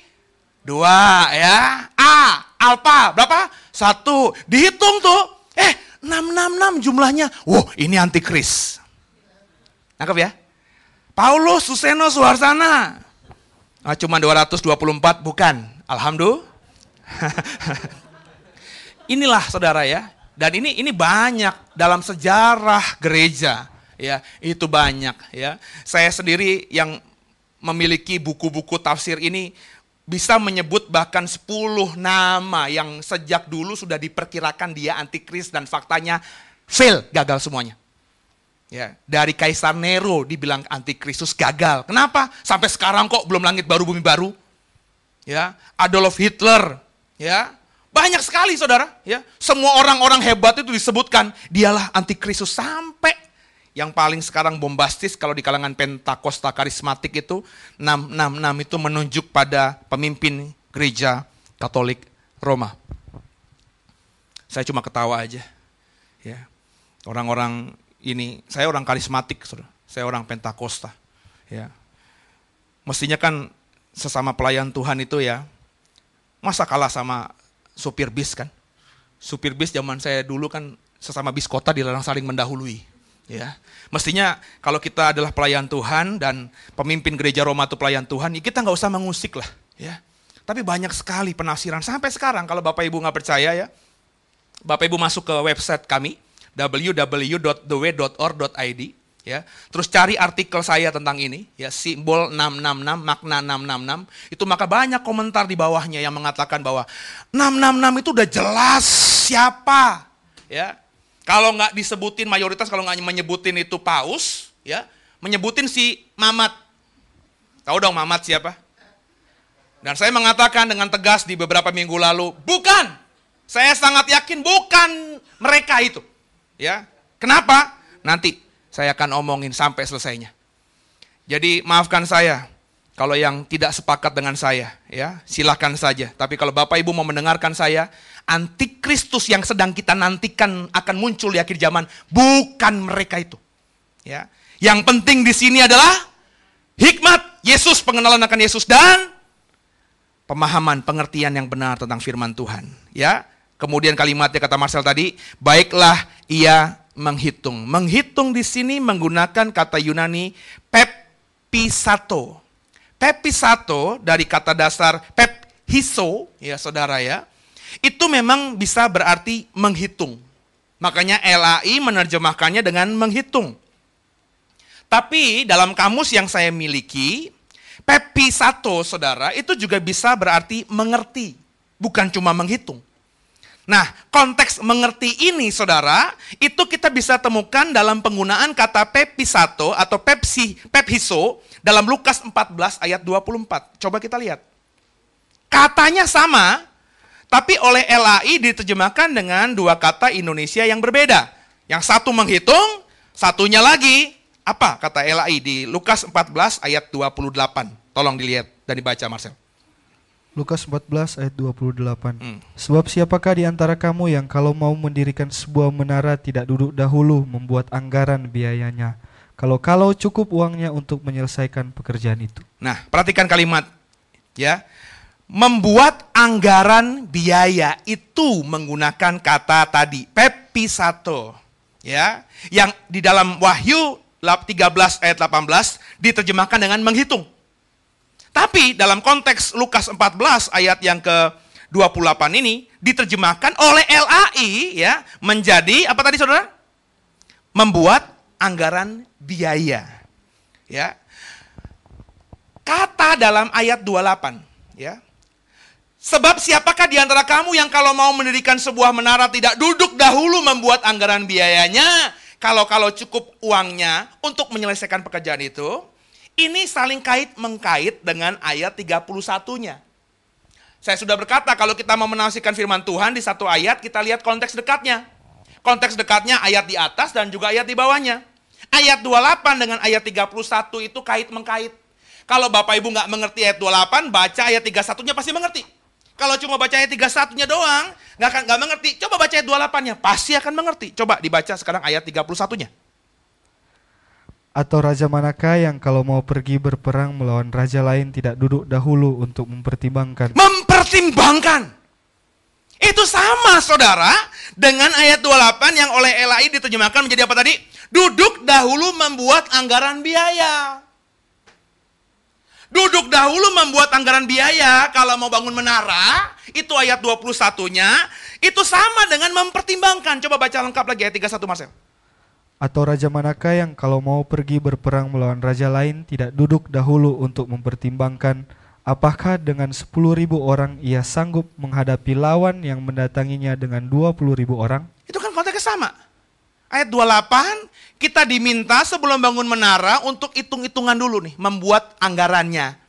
Dua ya. A, alfa berapa? Satu. Dihitung tuh. Eh, 666 jumlahnya. Wow, ini antikris. Nangkep ya? Paulus, Suseno, Suharsana. Ah, cuma 224, bukan. Alhamdulillah. Inilah saudara ya. Dan ini ini banyak dalam sejarah gereja ya, itu banyak ya. Saya sendiri yang memiliki buku-buku tafsir ini bisa menyebut bahkan 10 nama yang sejak dulu sudah diperkirakan dia antikris dan faktanya fail, gagal semuanya. Ya, dari Kaisar Nero dibilang antikristus gagal. Kenapa? Sampai sekarang kok belum langit baru bumi baru. Ya, Adolf Hitler, ya. Banyak sekali Saudara, ya. Semua orang-orang hebat itu disebutkan dialah antikristus sampai yang paling sekarang bombastis kalau di kalangan Pentakosta karismatik itu 666 itu menunjuk pada pemimpin gereja Katolik Roma. Saya cuma ketawa aja. Ya. Orang-orang ini, saya orang karismatik, saudara. saya orang Pentakosta. Ya. Mestinya kan sesama pelayan Tuhan itu ya, masa kalah sama supir bis kan? Supir bis zaman saya dulu kan sesama bis kota dilarang saling mendahului. Ya, mestinya kalau kita adalah pelayan Tuhan dan pemimpin gereja Roma itu pelayan Tuhan, ya kita nggak usah mengusik lah, ya. Tapi banyak sekali penafsiran sampai sekarang kalau Bapak Ibu nggak percaya ya, Bapak Ibu masuk ke website kami www.theway.org.id ya. Terus cari artikel saya tentang ini ya, simbol 666, makna 666. Itu maka banyak komentar di bawahnya yang mengatakan bahwa 666 itu udah jelas siapa ya. Kalau nggak disebutin mayoritas kalau nggak menyebutin itu paus ya, menyebutin si Mamat. Tahu dong Mamat siapa? Dan saya mengatakan dengan tegas di beberapa minggu lalu, bukan. Saya sangat yakin bukan mereka itu. Ya, kenapa? Nanti saya akan omongin sampai selesainya. Jadi maafkan saya kalau yang tidak sepakat dengan saya, ya silahkan saja. Tapi kalau Bapak Ibu mau mendengarkan saya, antikristus yang sedang kita nantikan akan muncul di akhir zaman bukan mereka itu. Ya, yang penting di sini adalah hikmat Yesus, pengenalan akan Yesus dan pemahaman, pengertian yang benar tentang firman Tuhan. Ya, Kemudian kalimatnya kata Marcel tadi, baiklah ia menghitung. Menghitung di sini menggunakan kata Yunani pepisato. Pepisato dari kata dasar pephiso, ya saudara ya, itu memang bisa berarti menghitung. Makanya LAI menerjemahkannya dengan menghitung. Tapi dalam kamus yang saya miliki, pepisato saudara itu juga bisa berarti mengerti, bukan cuma menghitung. Nah, konteks mengerti ini, saudara, itu kita bisa temukan dalam penggunaan kata pepisato atau pepsi, pephiso dalam Lukas 14 ayat 24. Coba kita lihat. Katanya sama, tapi oleh LAI diterjemahkan dengan dua kata Indonesia yang berbeda. Yang satu menghitung, satunya lagi apa kata LAI di Lukas 14 ayat 28. Tolong dilihat dan dibaca Marcel. Lukas 14 ayat 28. Hmm. Sebab siapakah di antara kamu yang kalau mau mendirikan sebuah menara tidak duduk dahulu membuat anggaran biayanya? Kalau-kalau cukup uangnya untuk menyelesaikan pekerjaan itu. Nah, perhatikan kalimat ya. Membuat anggaran biaya itu menggunakan kata tadi pepisato ya. Yang di dalam Wahyu 13 ayat 18 diterjemahkan dengan menghitung. Tapi dalam konteks Lukas 14 ayat yang ke 28 ini diterjemahkan oleh LAI ya menjadi apa tadi Saudara? Membuat anggaran biaya. Ya. Kata dalam ayat 28 ya. Sebab siapakah di antara kamu yang kalau mau mendirikan sebuah menara tidak duduk dahulu membuat anggaran biayanya, kalau-kalau cukup uangnya untuk menyelesaikan pekerjaan itu, ini saling kait mengkait dengan ayat 31-nya. Saya sudah berkata kalau kita mau menafsirkan firman Tuhan di satu ayat, kita lihat konteks dekatnya. Konteks dekatnya ayat di atas dan juga ayat di bawahnya. Ayat 28 dengan ayat 31 itu kait mengkait. Kalau Bapak Ibu nggak mengerti ayat 28, baca ayat 31-nya pasti mengerti. Kalau cuma baca ayat 31-nya doang, nggak akan nggak mengerti. Coba baca ayat 28-nya, pasti akan mengerti. Coba dibaca sekarang ayat 31-nya. Atau raja manakah yang kalau mau pergi berperang melawan raja lain tidak duduk dahulu untuk mempertimbangkan? Mempertimbangkan. Itu sama saudara dengan ayat 28 yang oleh LAI diterjemahkan menjadi apa tadi? Duduk dahulu membuat anggaran biaya. Duduk dahulu membuat anggaran biaya kalau mau bangun menara, itu ayat 21-nya, itu sama dengan mempertimbangkan. Coba baca lengkap lagi ayat 31 Marcel. Atau raja manakah yang kalau mau pergi berperang melawan raja lain tidak duduk dahulu untuk mempertimbangkan apakah dengan sepuluh ribu orang ia sanggup menghadapi lawan yang mendatanginya dengan dua puluh ribu orang? Itu kan konteksnya sama. Ayat 28, kita diminta sebelum bangun menara untuk hitung-hitungan dulu nih, membuat anggarannya.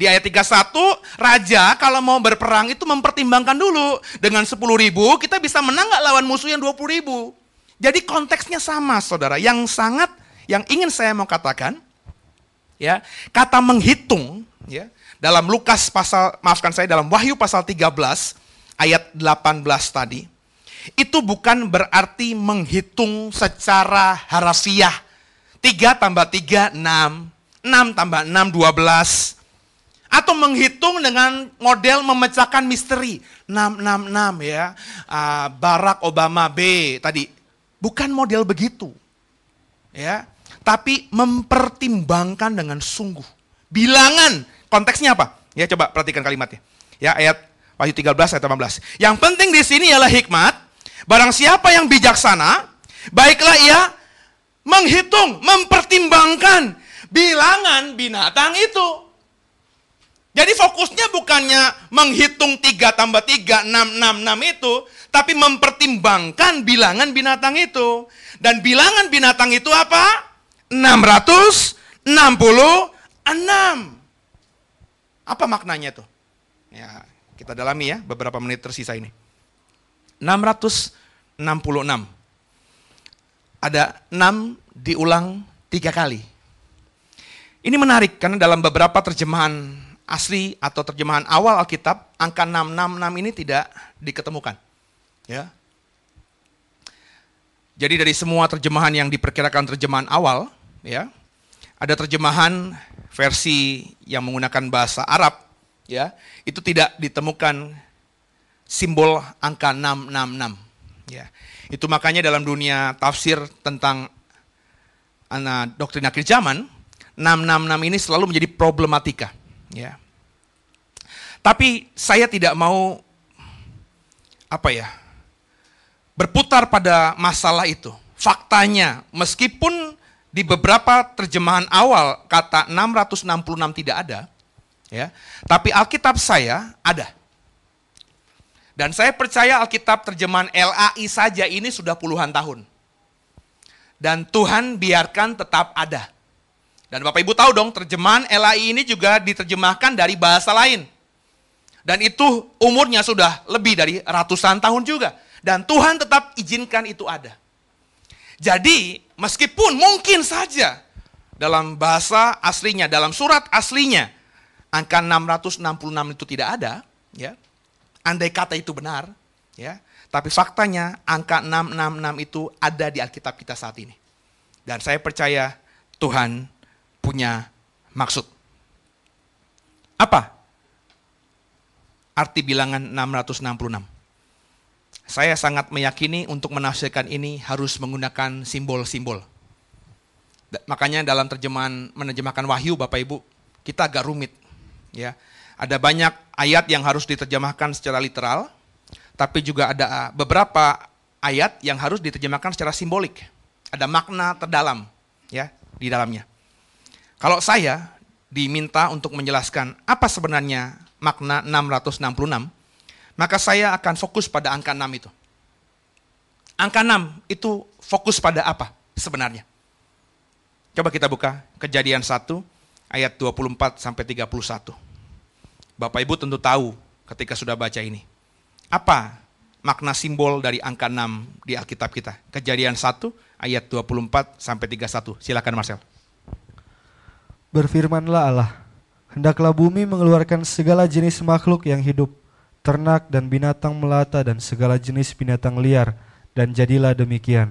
Di ayat 31, raja kalau mau berperang itu mempertimbangkan dulu. Dengan 10 ribu, kita bisa menang nggak lawan musuh yang 20 ribu. Jadi konteksnya sama saudara. Yang sangat, yang ingin saya mau katakan, ya kata menghitung, ya dalam Lukas pasal, maafkan saya, dalam Wahyu pasal 13, ayat 18 tadi, itu bukan berarti menghitung secara harafiah. 3 tambah 3, 6. 6 tambah 6, 12. Atau menghitung dengan model memecahkan misteri. 6, 6, 6 ya. Uh, Barack Obama B tadi. Bukan model begitu. Ya. Tapi mempertimbangkan dengan sungguh. Bilangan. Konteksnya apa? Ya coba perhatikan kalimatnya. Ya ayat Wahyu 13 ayat 18. Yang penting di sini ialah hikmat Barang siapa yang bijaksana, baiklah ia menghitung, mempertimbangkan bilangan binatang itu. Jadi fokusnya bukannya menghitung 3 tambah 3, 6, 6, 6 itu, tapi mempertimbangkan bilangan binatang itu. Dan bilangan binatang itu apa? 666. Apa maknanya itu? Ya, kita dalami ya beberapa menit tersisa ini. 666. Ada 6 diulang tiga kali. Ini menarik karena dalam beberapa terjemahan asli atau terjemahan awal Alkitab, angka 666 ini tidak diketemukan. Ya. Jadi dari semua terjemahan yang diperkirakan terjemahan awal, ya, ada terjemahan versi yang menggunakan bahasa Arab, ya, itu tidak ditemukan simbol angka 666. Ya. Itu makanya dalam dunia tafsir tentang uh, doktrin akhir zaman, 666 ini selalu menjadi problematika. Ya. Tapi saya tidak mau apa ya berputar pada masalah itu. Faktanya, meskipun di beberapa terjemahan awal kata 666 tidak ada, ya, tapi Alkitab saya ada. Dan saya percaya Alkitab terjemahan LAI saja ini sudah puluhan tahun. Dan Tuhan biarkan tetap ada. Dan Bapak Ibu tahu dong, terjemahan LAI ini juga diterjemahkan dari bahasa lain. Dan itu umurnya sudah lebih dari ratusan tahun juga. Dan Tuhan tetap izinkan itu ada. Jadi, meskipun mungkin saja dalam bahasa aslinya, dalam surat aslinya, angka 666 itu tidak ada, ya Andai kata itu benar, ya. Tapi faktanya angka 666 itu ada di Alkitab kita saat ini. Dan saya percaya Tuhan punya maksud. Apa arti bilangan 666? Saya sangat meyakini untuk menafsirkan ini harus menggunakan simbol-simbol. Makanya dalam terjemahan menerjemahkan wahyu Bapak Ibu, kita agak rumit. Ya, ada banyak ayat yang harus diterjemahkan secara literal, tapi juga ada uh, beberapa ayat yang harus diterjemahkan secara simbolik. Ada makna terdalam ya di dalamnya. Kalau saya diminta untuk menjelaskan apa sebenarnya makna 666, maka saya akan fokus pada angka 6 itu. Angka 6 itu fokus pada apa sebenarnya? Coba kita buka kejadian 1 ayat 24 sampai 31. Bapak Ibu tentu tahu ketika sudah baca ini. Apa makna simbol dari angka 6 di Alkitab kita? Kejadian 1 ayat 24 sampai 31. Silakan Marcel. Berfirmanlah Allah, hendaklah bumi mengeluarkan segala jenis makhluk yang hidup, ternak dan binatang melata dan segala jenis binatang liar, dan jadilah demikian.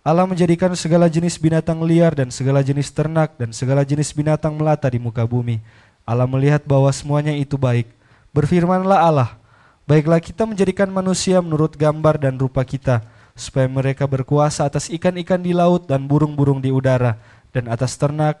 Allah menjadikan segala jenis binatang liar dan segala jenis ternak dan segala jenis binatang melata di muka bumi, Allah melihat bahwa semuanya itu baik. Berfirmanlah Allah, baiklah kita menjadikan manusia menurut gambar dan rupa kita, supaya mereka berkuasa atas ikan-ikan di laut dan burung-burung di udara, dan atas ternak,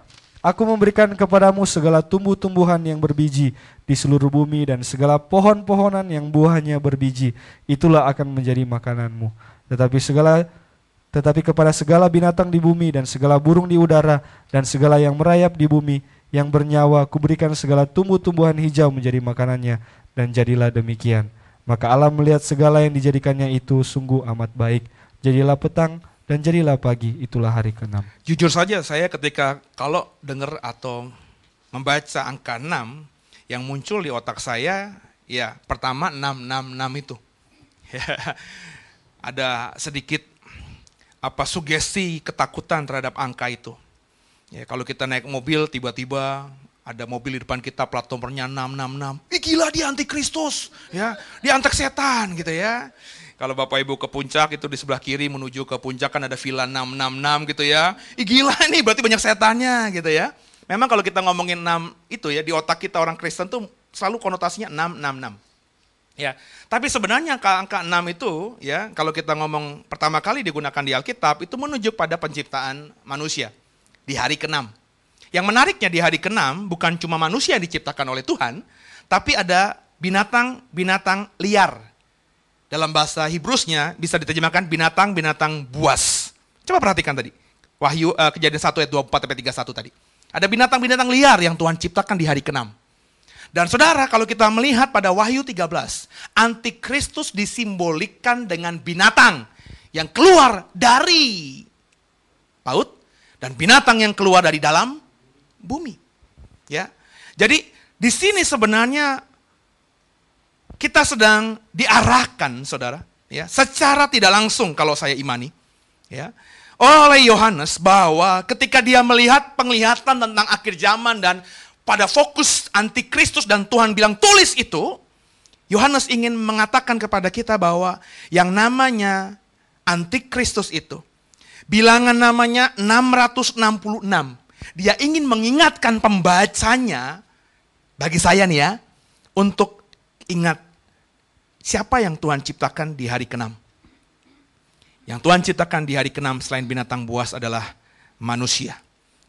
aku memberikan kepadamu segala tumbuh-tumbuhan yang berbiji di seluruh bumi dan segala pohon-pohonan yang buahnya berbiji, itulah akan menjadi makananmu. Tetapi segala tetapi kepada segala binatang di bumi dan segala burung di udara dan segala yang merayap di bumi yang bernyawa kuberikan segala tumbuh-tumbuhan hijau menjadi makanannya dan jadilah demikian. Maka Allah melihat segala yang dijadikannya itu sungguh amat baik. Jadilah petang dan jadilah pagi, itulah hari ke-6. Jujur saja saya ketika kalau dengar atau membaca angka 6 yang muncul di otak saya ya pertama 666 itu. Ada sedikit apa sugesti ketakutan terhadap angka itu. Ya, kalau kita naik mobil tiba-tiba ada mobil di depan kita plat nomornya 666. Ih gila dia antikristus, ya. Dia antek setan gitu ya. Kalau Bapak Ibu ke puncak itu di sebelah kiri menuju ke puncak kan ada villa 666 gitu ya. Ih gila nih berarti banyak setannya gitu ya. Memang kalau kita ngomongin 6 itu ya di otak kita orang Kristen tuh selalu konotasinya 666. Ya, tapi sebenarnya angka, angka 6 itu ya kalau kita ngomong pertama kali digunakan di Alkitab itu menunjuk pada penciptaan manusia di hari ke-6. Yang menariknya di hari ke-6 bukan cuma manusia yang diciptakan oleh Tuhan, tapi ada binatang-binatang liar. Dalam bahasa Hebrusnya bisa diterjemahkan binatang-binatang buas. Coba perhatikan tadi. Wahyu uh, kejadian 1 ayat 24 sampai 31 tadi. Ada binatang-binatang liar yang Tuhan ciptakan di hari ke-6. Dan saudara, kalau kita melihat pada Wahyu 13, antikristus disimbolikkan dengan binatang yang keluar dari paut dan binatang yang keluar dari dalam bumi. Ya. Jadi di sini sebenarnya kita sedang diarahkan, Saudara, ya, secara tidak langsung kalau saya imani, ya. Oleh Yohanes bahwa ketika dia melihat penglihatan tentang akhir zaman dan pada fokus antikristus dan Tuhan bilang tulis itu, Yohanes ingin mengatakan kepada kita bahwa yang namanya antikristus itu, bilangan namanya 666. Dia ingin mengingatkan pembacanya, bagi saya nih ya, untuk ingat siapa yang Tuhan ciptakan di hari ke-6. Yang Tuhan ciptakan di hari ke-6 selain binatang buas adalah manusia.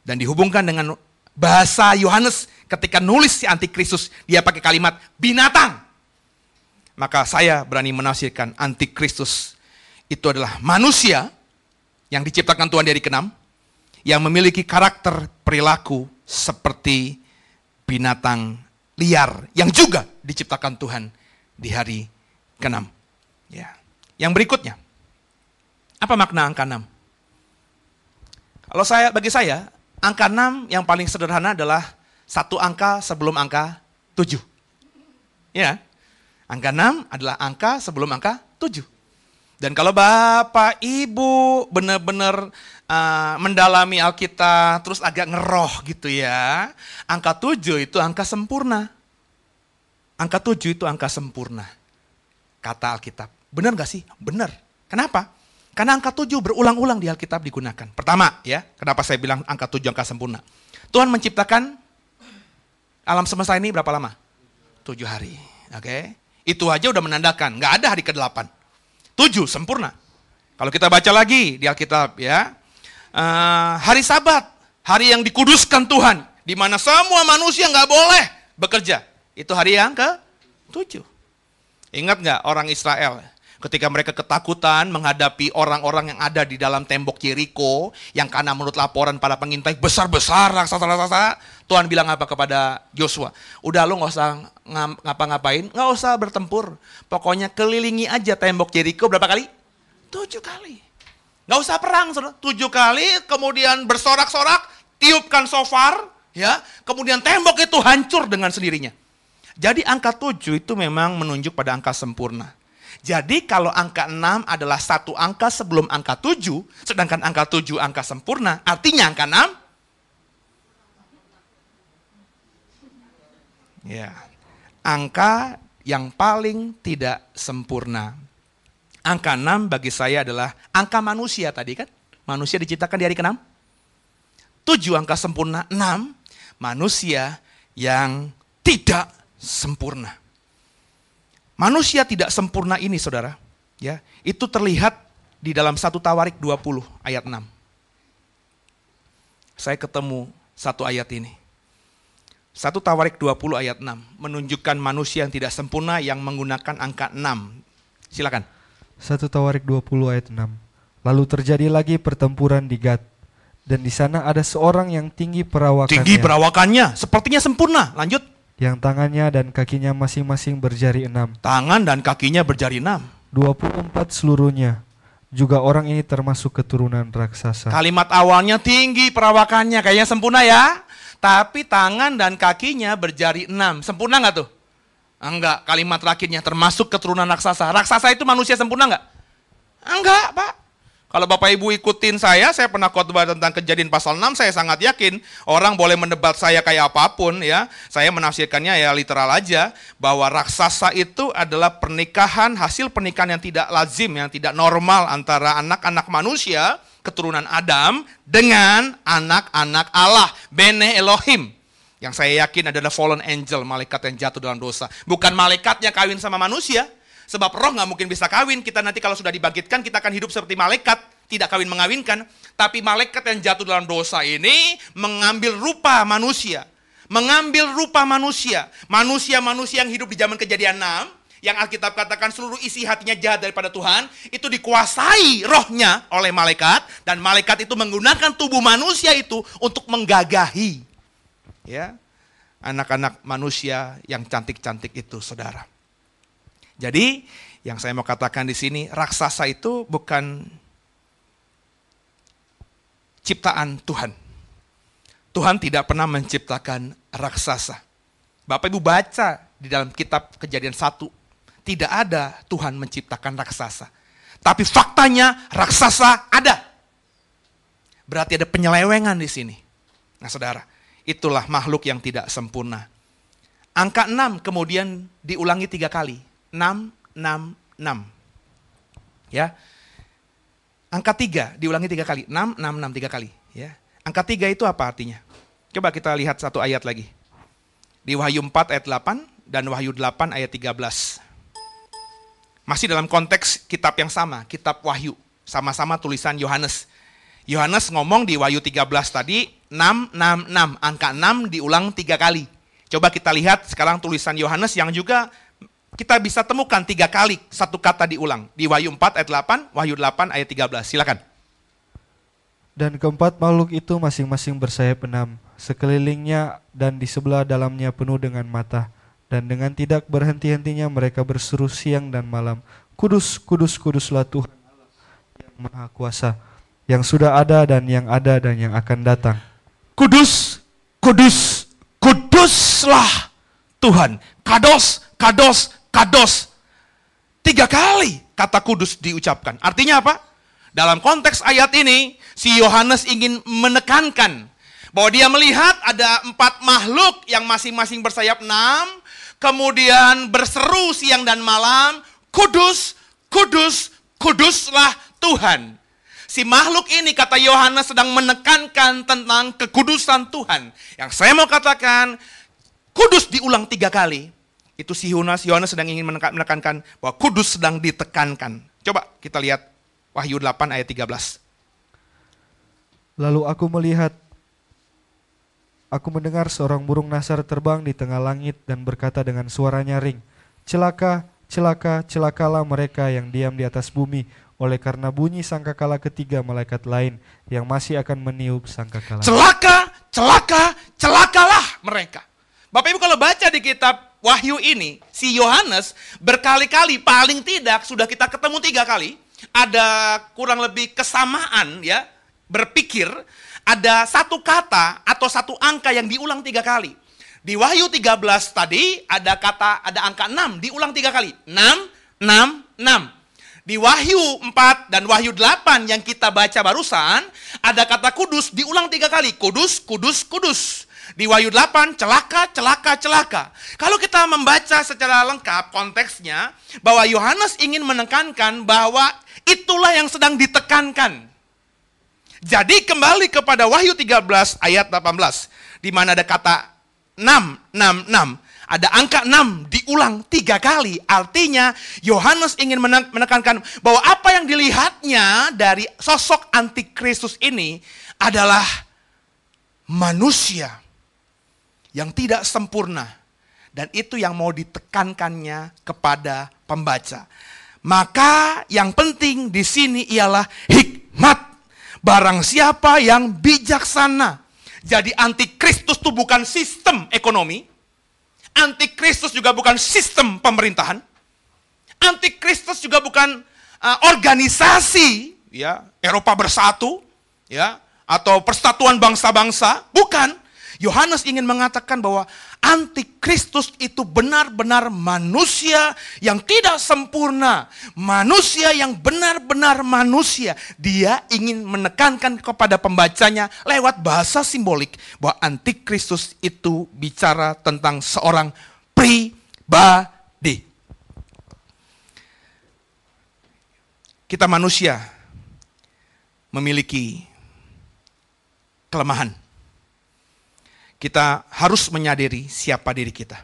Dan dihubungkan dengan Bahasa Yohanes ketika nulis si antikristus, dia pakai kalimat binatang. Maka saya berani menafsirkan antikristus itu adalah manusia yang diciptakan Tuhan dari kenam, yang memiliki karakter perilaku seperti binatang liar yang juga diciptakan Tuhan di hari ke-6. Ya. Yang berikutnya, apa makna angka 6? Kalau saya bagi saya, Angka 6 yang paling sederhana adalah satu angka sebelum angka 7. Ya. Angka 6 adalah angka sebelum angka 7. Dan kalau Bapak Ibu benar-benar uh, mendalami Alkitab terus agak ngeroh gitu ya. Angka 7 itu angka sempurna. Angka 7 itu angka sempurna. Kata Alkitab. Benar gak sih? Benar. Kenapa? Karena angka tujuh berulang-ulang di Alkitab digunakan. Pertama ya, kenapa saya bilang angka tujuh angka sempurna. Tuhan menciptakan alam semesta ini berapa lama? Tujuh hari. Oke. Okay? Itu aja udah menandakan, nggak ada hari ke-8. Tujuh, sempurna. Kalau kita baca lagi di Alkitab ya, uh, hari sabat, hari yang dikuduskan Tuhan, di mana semua manusia nggak boleh bekerja. Itu hari yang ke tujuh. Ingat nggak orang Israel? ketika mereka ketakutan menghadapi orang-orang yang ada di dalam tembok Jericho yang karena menurut laporan para pengintai besar-besar raksasa-raksasa. Tuhan bilang apa kepada Joshua? Udah lo nggak usah ngapa-ngapain nggak usah bertempur. Pokoknya kelilingi aja tembok Jericho. Berapa kali? Tujuh kali. Nggak usah perang tujuh kali kemudian bersorak-sorak tiupkan sofar ya. Kemudian tembok itu hancur dengan sendirinya jadi angka tujuh itu memang menunjuk pada angka sempurna jadi kalau angka 6 adalah satu angka sebelum angka 7, sedangkan angka 7 angka sempurna, artinya angka 6 ya angka yang paling tidak sempurna. Angka 6 bagi saya adalah angka manusia tadi kan? Manusia diciptakan di hari ke-6. 7 angka sempurna, 6 manusia yang tidak sempurna. Manusia tidak sempurna ini, saudara, ya itu terlihat di dalam satu Tawarik 20 ayat 6. Saya ketemu satu ayat ini. Satu Tawarik 20 ayat 6 menunjukkan manusia yang tidak sempurna yang menggunakan angka 6. Silakan. Satu Tawarik 20 ayat 6. Lalu terjadi lagi pertempuran di Gad. Dan di sana ada seorang yang tinggi perawakannya. Tinggi perawakannya, sepertinya sempurna. Lanjut. Yang tangannya dan kakinya masing-masing berjari enam. Tangan dan kakinya berjari enam. 24 seluruhnya. Juga orang ini termasuk keturunan raksasa. Kalimat awalnya tinggi perawakannya, kayaknya sempurna ya. Tapi tangan dan kakinya berjari enam. Sempurna nggak tuh? Enggak, kalimat terakhirnya termasuk keturunan raksasa. Raksasa itu manusia sempurna nggak? Enggak, Pak. Kalau Bapak Ibu ikutin saya, saya pernah khotbah tentang kejadian pasal 6, saya sangat yakin orang boleh mendebat saya kayak apa pun ya. Saya menafsirkannya ya literal aja bahwa raksasa itu adalah pernikahan, hasil pernikahan yang tidak lazim, yang tidak normal antara anak-anak manusia, keturunan Adam dengan anak-anak Allah, Bene Elohim. Yang saya yakin adalah fallen angel, malaikat yang jatuh dalam dosa. Bukan malaikatnya kawin sama manusia, Sebab roh nggak mungkin bisa kawin. Kita nanti kalau sudah dibangkitkan, kita akan hidup seperti malaikat. Tidak kawin mengawinkan. Tapi malaikat yang jatuh dalam dosa ini mengambil rupa manusia. Mengambil rupa manusia. Manusia-manusia yang hidup di zaman kejadian 6. Yang Alkitab katakan seluruh isi hatinya jahat daripada Tuhan. Itu dikuasai rohnya oleh malaikat. Dan malaikat itu menggunakan tubuh manusia itu untuk menggagahi. Ya, anak-anak manusia yang cantik-cantik itu, saudara. Jadi yang saya mau katakan di sini raksasa itu bukan ciptaan Tuhan. Tuhan tidak pernah menciptakan raksasa. Bapak Ibu baca di dalam kitab Kejadian 1, tidak ada Tuhan menciptakan raksasa. Tapi faktanya raksasa ada. Berarti ada penyelewengan di sini. Nah saudara, itulah makhluk yang tidak sempurna. Angka 6 kemudian diulangi tiga kali. 6, 6, 6. Ya. Angka 3 diulangi tiga kali. 6, 6, 6, tiga kali. Ya. Angka 3 itu apa artinya? Coba kita lihat satu ayat lagi. Di Wahyu 4 ayat 8 dan Wahyu 8 ayat 13. Masih dalam konteks kitab yang sama, kitab Wahyu. Sama-sama tulisan Yohanes. Yohanes ngomong di Wahyu 13 tadi, 6, 6, 6. Angka 6 diulang tiga kali. Coba kita lihat sekarang tulisan Yohanes yang juga kita bisa temukan tiga kali satu kata diulang. Di Wahyu 4 ayat 8, Wahyu 8 ayat 13. Silakan. Dan keempat makhluk itu masing-masing bersayap enam, sekelilingnya dan di sebelah dalamnya penuh dengan mata. Dan dengan tidak berhenti-hentinya mereka berseru siang dan malam, Kudus, kudus, kuduslah Tuhan yang Maha Kuasa, yang sudah ada dan yang ada dan yang akan datang. Kudus, kudus, kuduslah Tuhan. Kados, kados, kados. Tiga kali kata kudus diucapkan. Artinya apa? Dalam konteks ayat ini, si Yohanes ingin menekankan bahwa dia melihat ada empat makhluk yang masing-masing bersayap enam, kemudian berseru siang dan malam, kudus, kudus, kuduslah Tuhan. Si makhluk ini kata Yohanes sedang menekankan tentang kekudusan Tuhan. Yang saya mau katakan, kudus diulang tiga kali. Itu si Yohanes, Yohanes sedang ingin menekankan bahwa kudus sedang ditekankan. Coba kita lihat Wahyu 8 ayat 13. Lalu aku melihat, aku mendengar seorang burung nasar terbang di tengah langit dan berkata dengan suara nyaring, Celaka, celaka, celakalah mereka yang diam di atas bumi, oleh karena bunyi sangkakala ketiga malaikat lain yang masih akan meniup sangkakala. Celaka, celaka, celakalah mereka. Bapak Ibu kalau baca di kitab Wahyu ini, si Yohanes berkali-kali paling tidak sudah kita ketemu tiga kali, ada kurang lebih kesamaan ya, berpikir ada satu kata atau satu angka yang diulang tiga kali. Di Wahyu 13 tadi ada kata, ada angka 6, diulang tiga kali. 6, 6, 6. Di Wahyu 4 dan Wahyu 8 yang kita baca barusan, ada kata kudus diulang tiga kali. Kudus, kudus, kudus. Di Wahyu 8, celaka, celaka, celaka. Kalau kita membaca secara lengkap konteksnya, bahwa Yohanes ingin menekankan bahwa itulah yang sedang ditekankan. Jadi kembali kepada Wahyu 13 ayat 18, di mana ada kata 6, 6, 6. Ada angka 6 diulang tiga kali. Artinya Yohanes ingin menekankan bahwa apa yang dilihatnya dari sosok antikristus ini adalah manusia yang tidak sempurna. Dan itu yang mau ditekankannya kepada pembaca. Maka yang penting di sini ialah hikmat. Barang siapa yang bijaksana. Jadi antikristus itu bukan sistem ekonomi, Antikristus juga bukan sistem pemerintahan. Antikristus juga bukan uh, organisasi, ya, Eropa bersatu, ya, atau persatuan bangsa-bangsa, bukan. Yohanes ingin mengatakan bahwa antikristus itu benar-benar manusia yang tidak sempurna, manusia yang benar-benar manusia. Dia ingin menekankan kepada pembacanya lewat bahasa simbolik bahwa antikristus itu bicara tentang seorang pribadi. Kita manusia memiliki kelemahan kita harus menyadari siapa diri kita.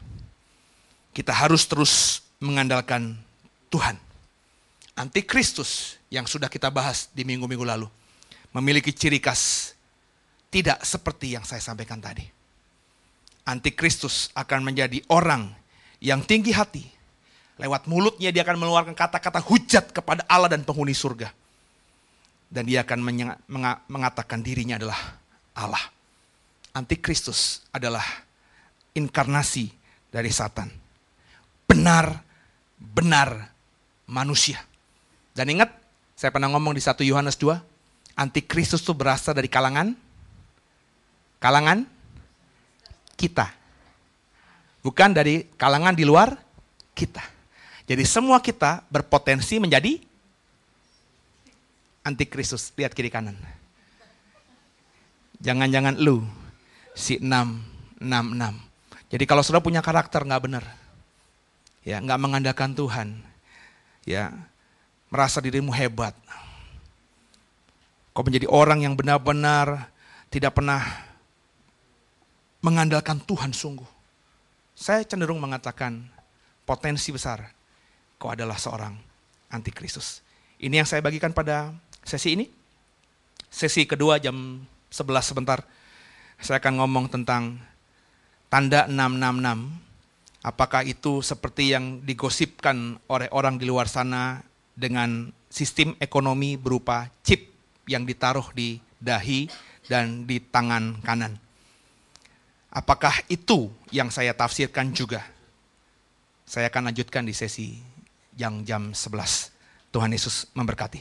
Kita harus terus mengandalkan Tuhan. Antikristus yang sudah kita bahas di minggu-minggu lalu memiliki ciri khas tidak seperti yang saya sampaikan tadi. Antikristus akan menjadi orang yang tinggi hati. Lewat mulutnya dia akan mengeluarkan kata-kata hujat kepada Allah dan penghuni surga. Dan dia akan mengatakan dirinya adalah Allah antikristus adalah inkarnasi dari Satan. Benar-benar manusia. Dan ingat, saya pernah ngomong di 1 Yohanes 2, antikristus itu berasal dari kalangan kalangan kita. Bukan dari kalangan di luar kita. Jadi semua kita berpotensi menjadi antikristus. Lihat kiri kanan. Jangan-jangan lu si 666. Jadi kalau sudah punya karakter nggak benar, ya nggak mengandalkan Tuhan, ya merasa dirimu hebat, kau menjadi orang yang benar-benar tidak pernah mengandalkan Tuhan sungguh. Saya cenderung mengatakan potensi besar kau adalah seorang antikristus. Ini yang saya bagikan pada sesi ini. Sesi kedua jam 11 sebentar saya akan ngomong tentang tanda 666. Apakah itu seperti yang digosipkan oleh orang di luar sana dengan sistem ekonomi berupa chip yang ditaruh di dahi dan di tangan kanan? Apakah itu yang saya tafsirkan juga? Saya akan lanjutkan di sesi yang jam 11. Tuhan Yesus memberkati.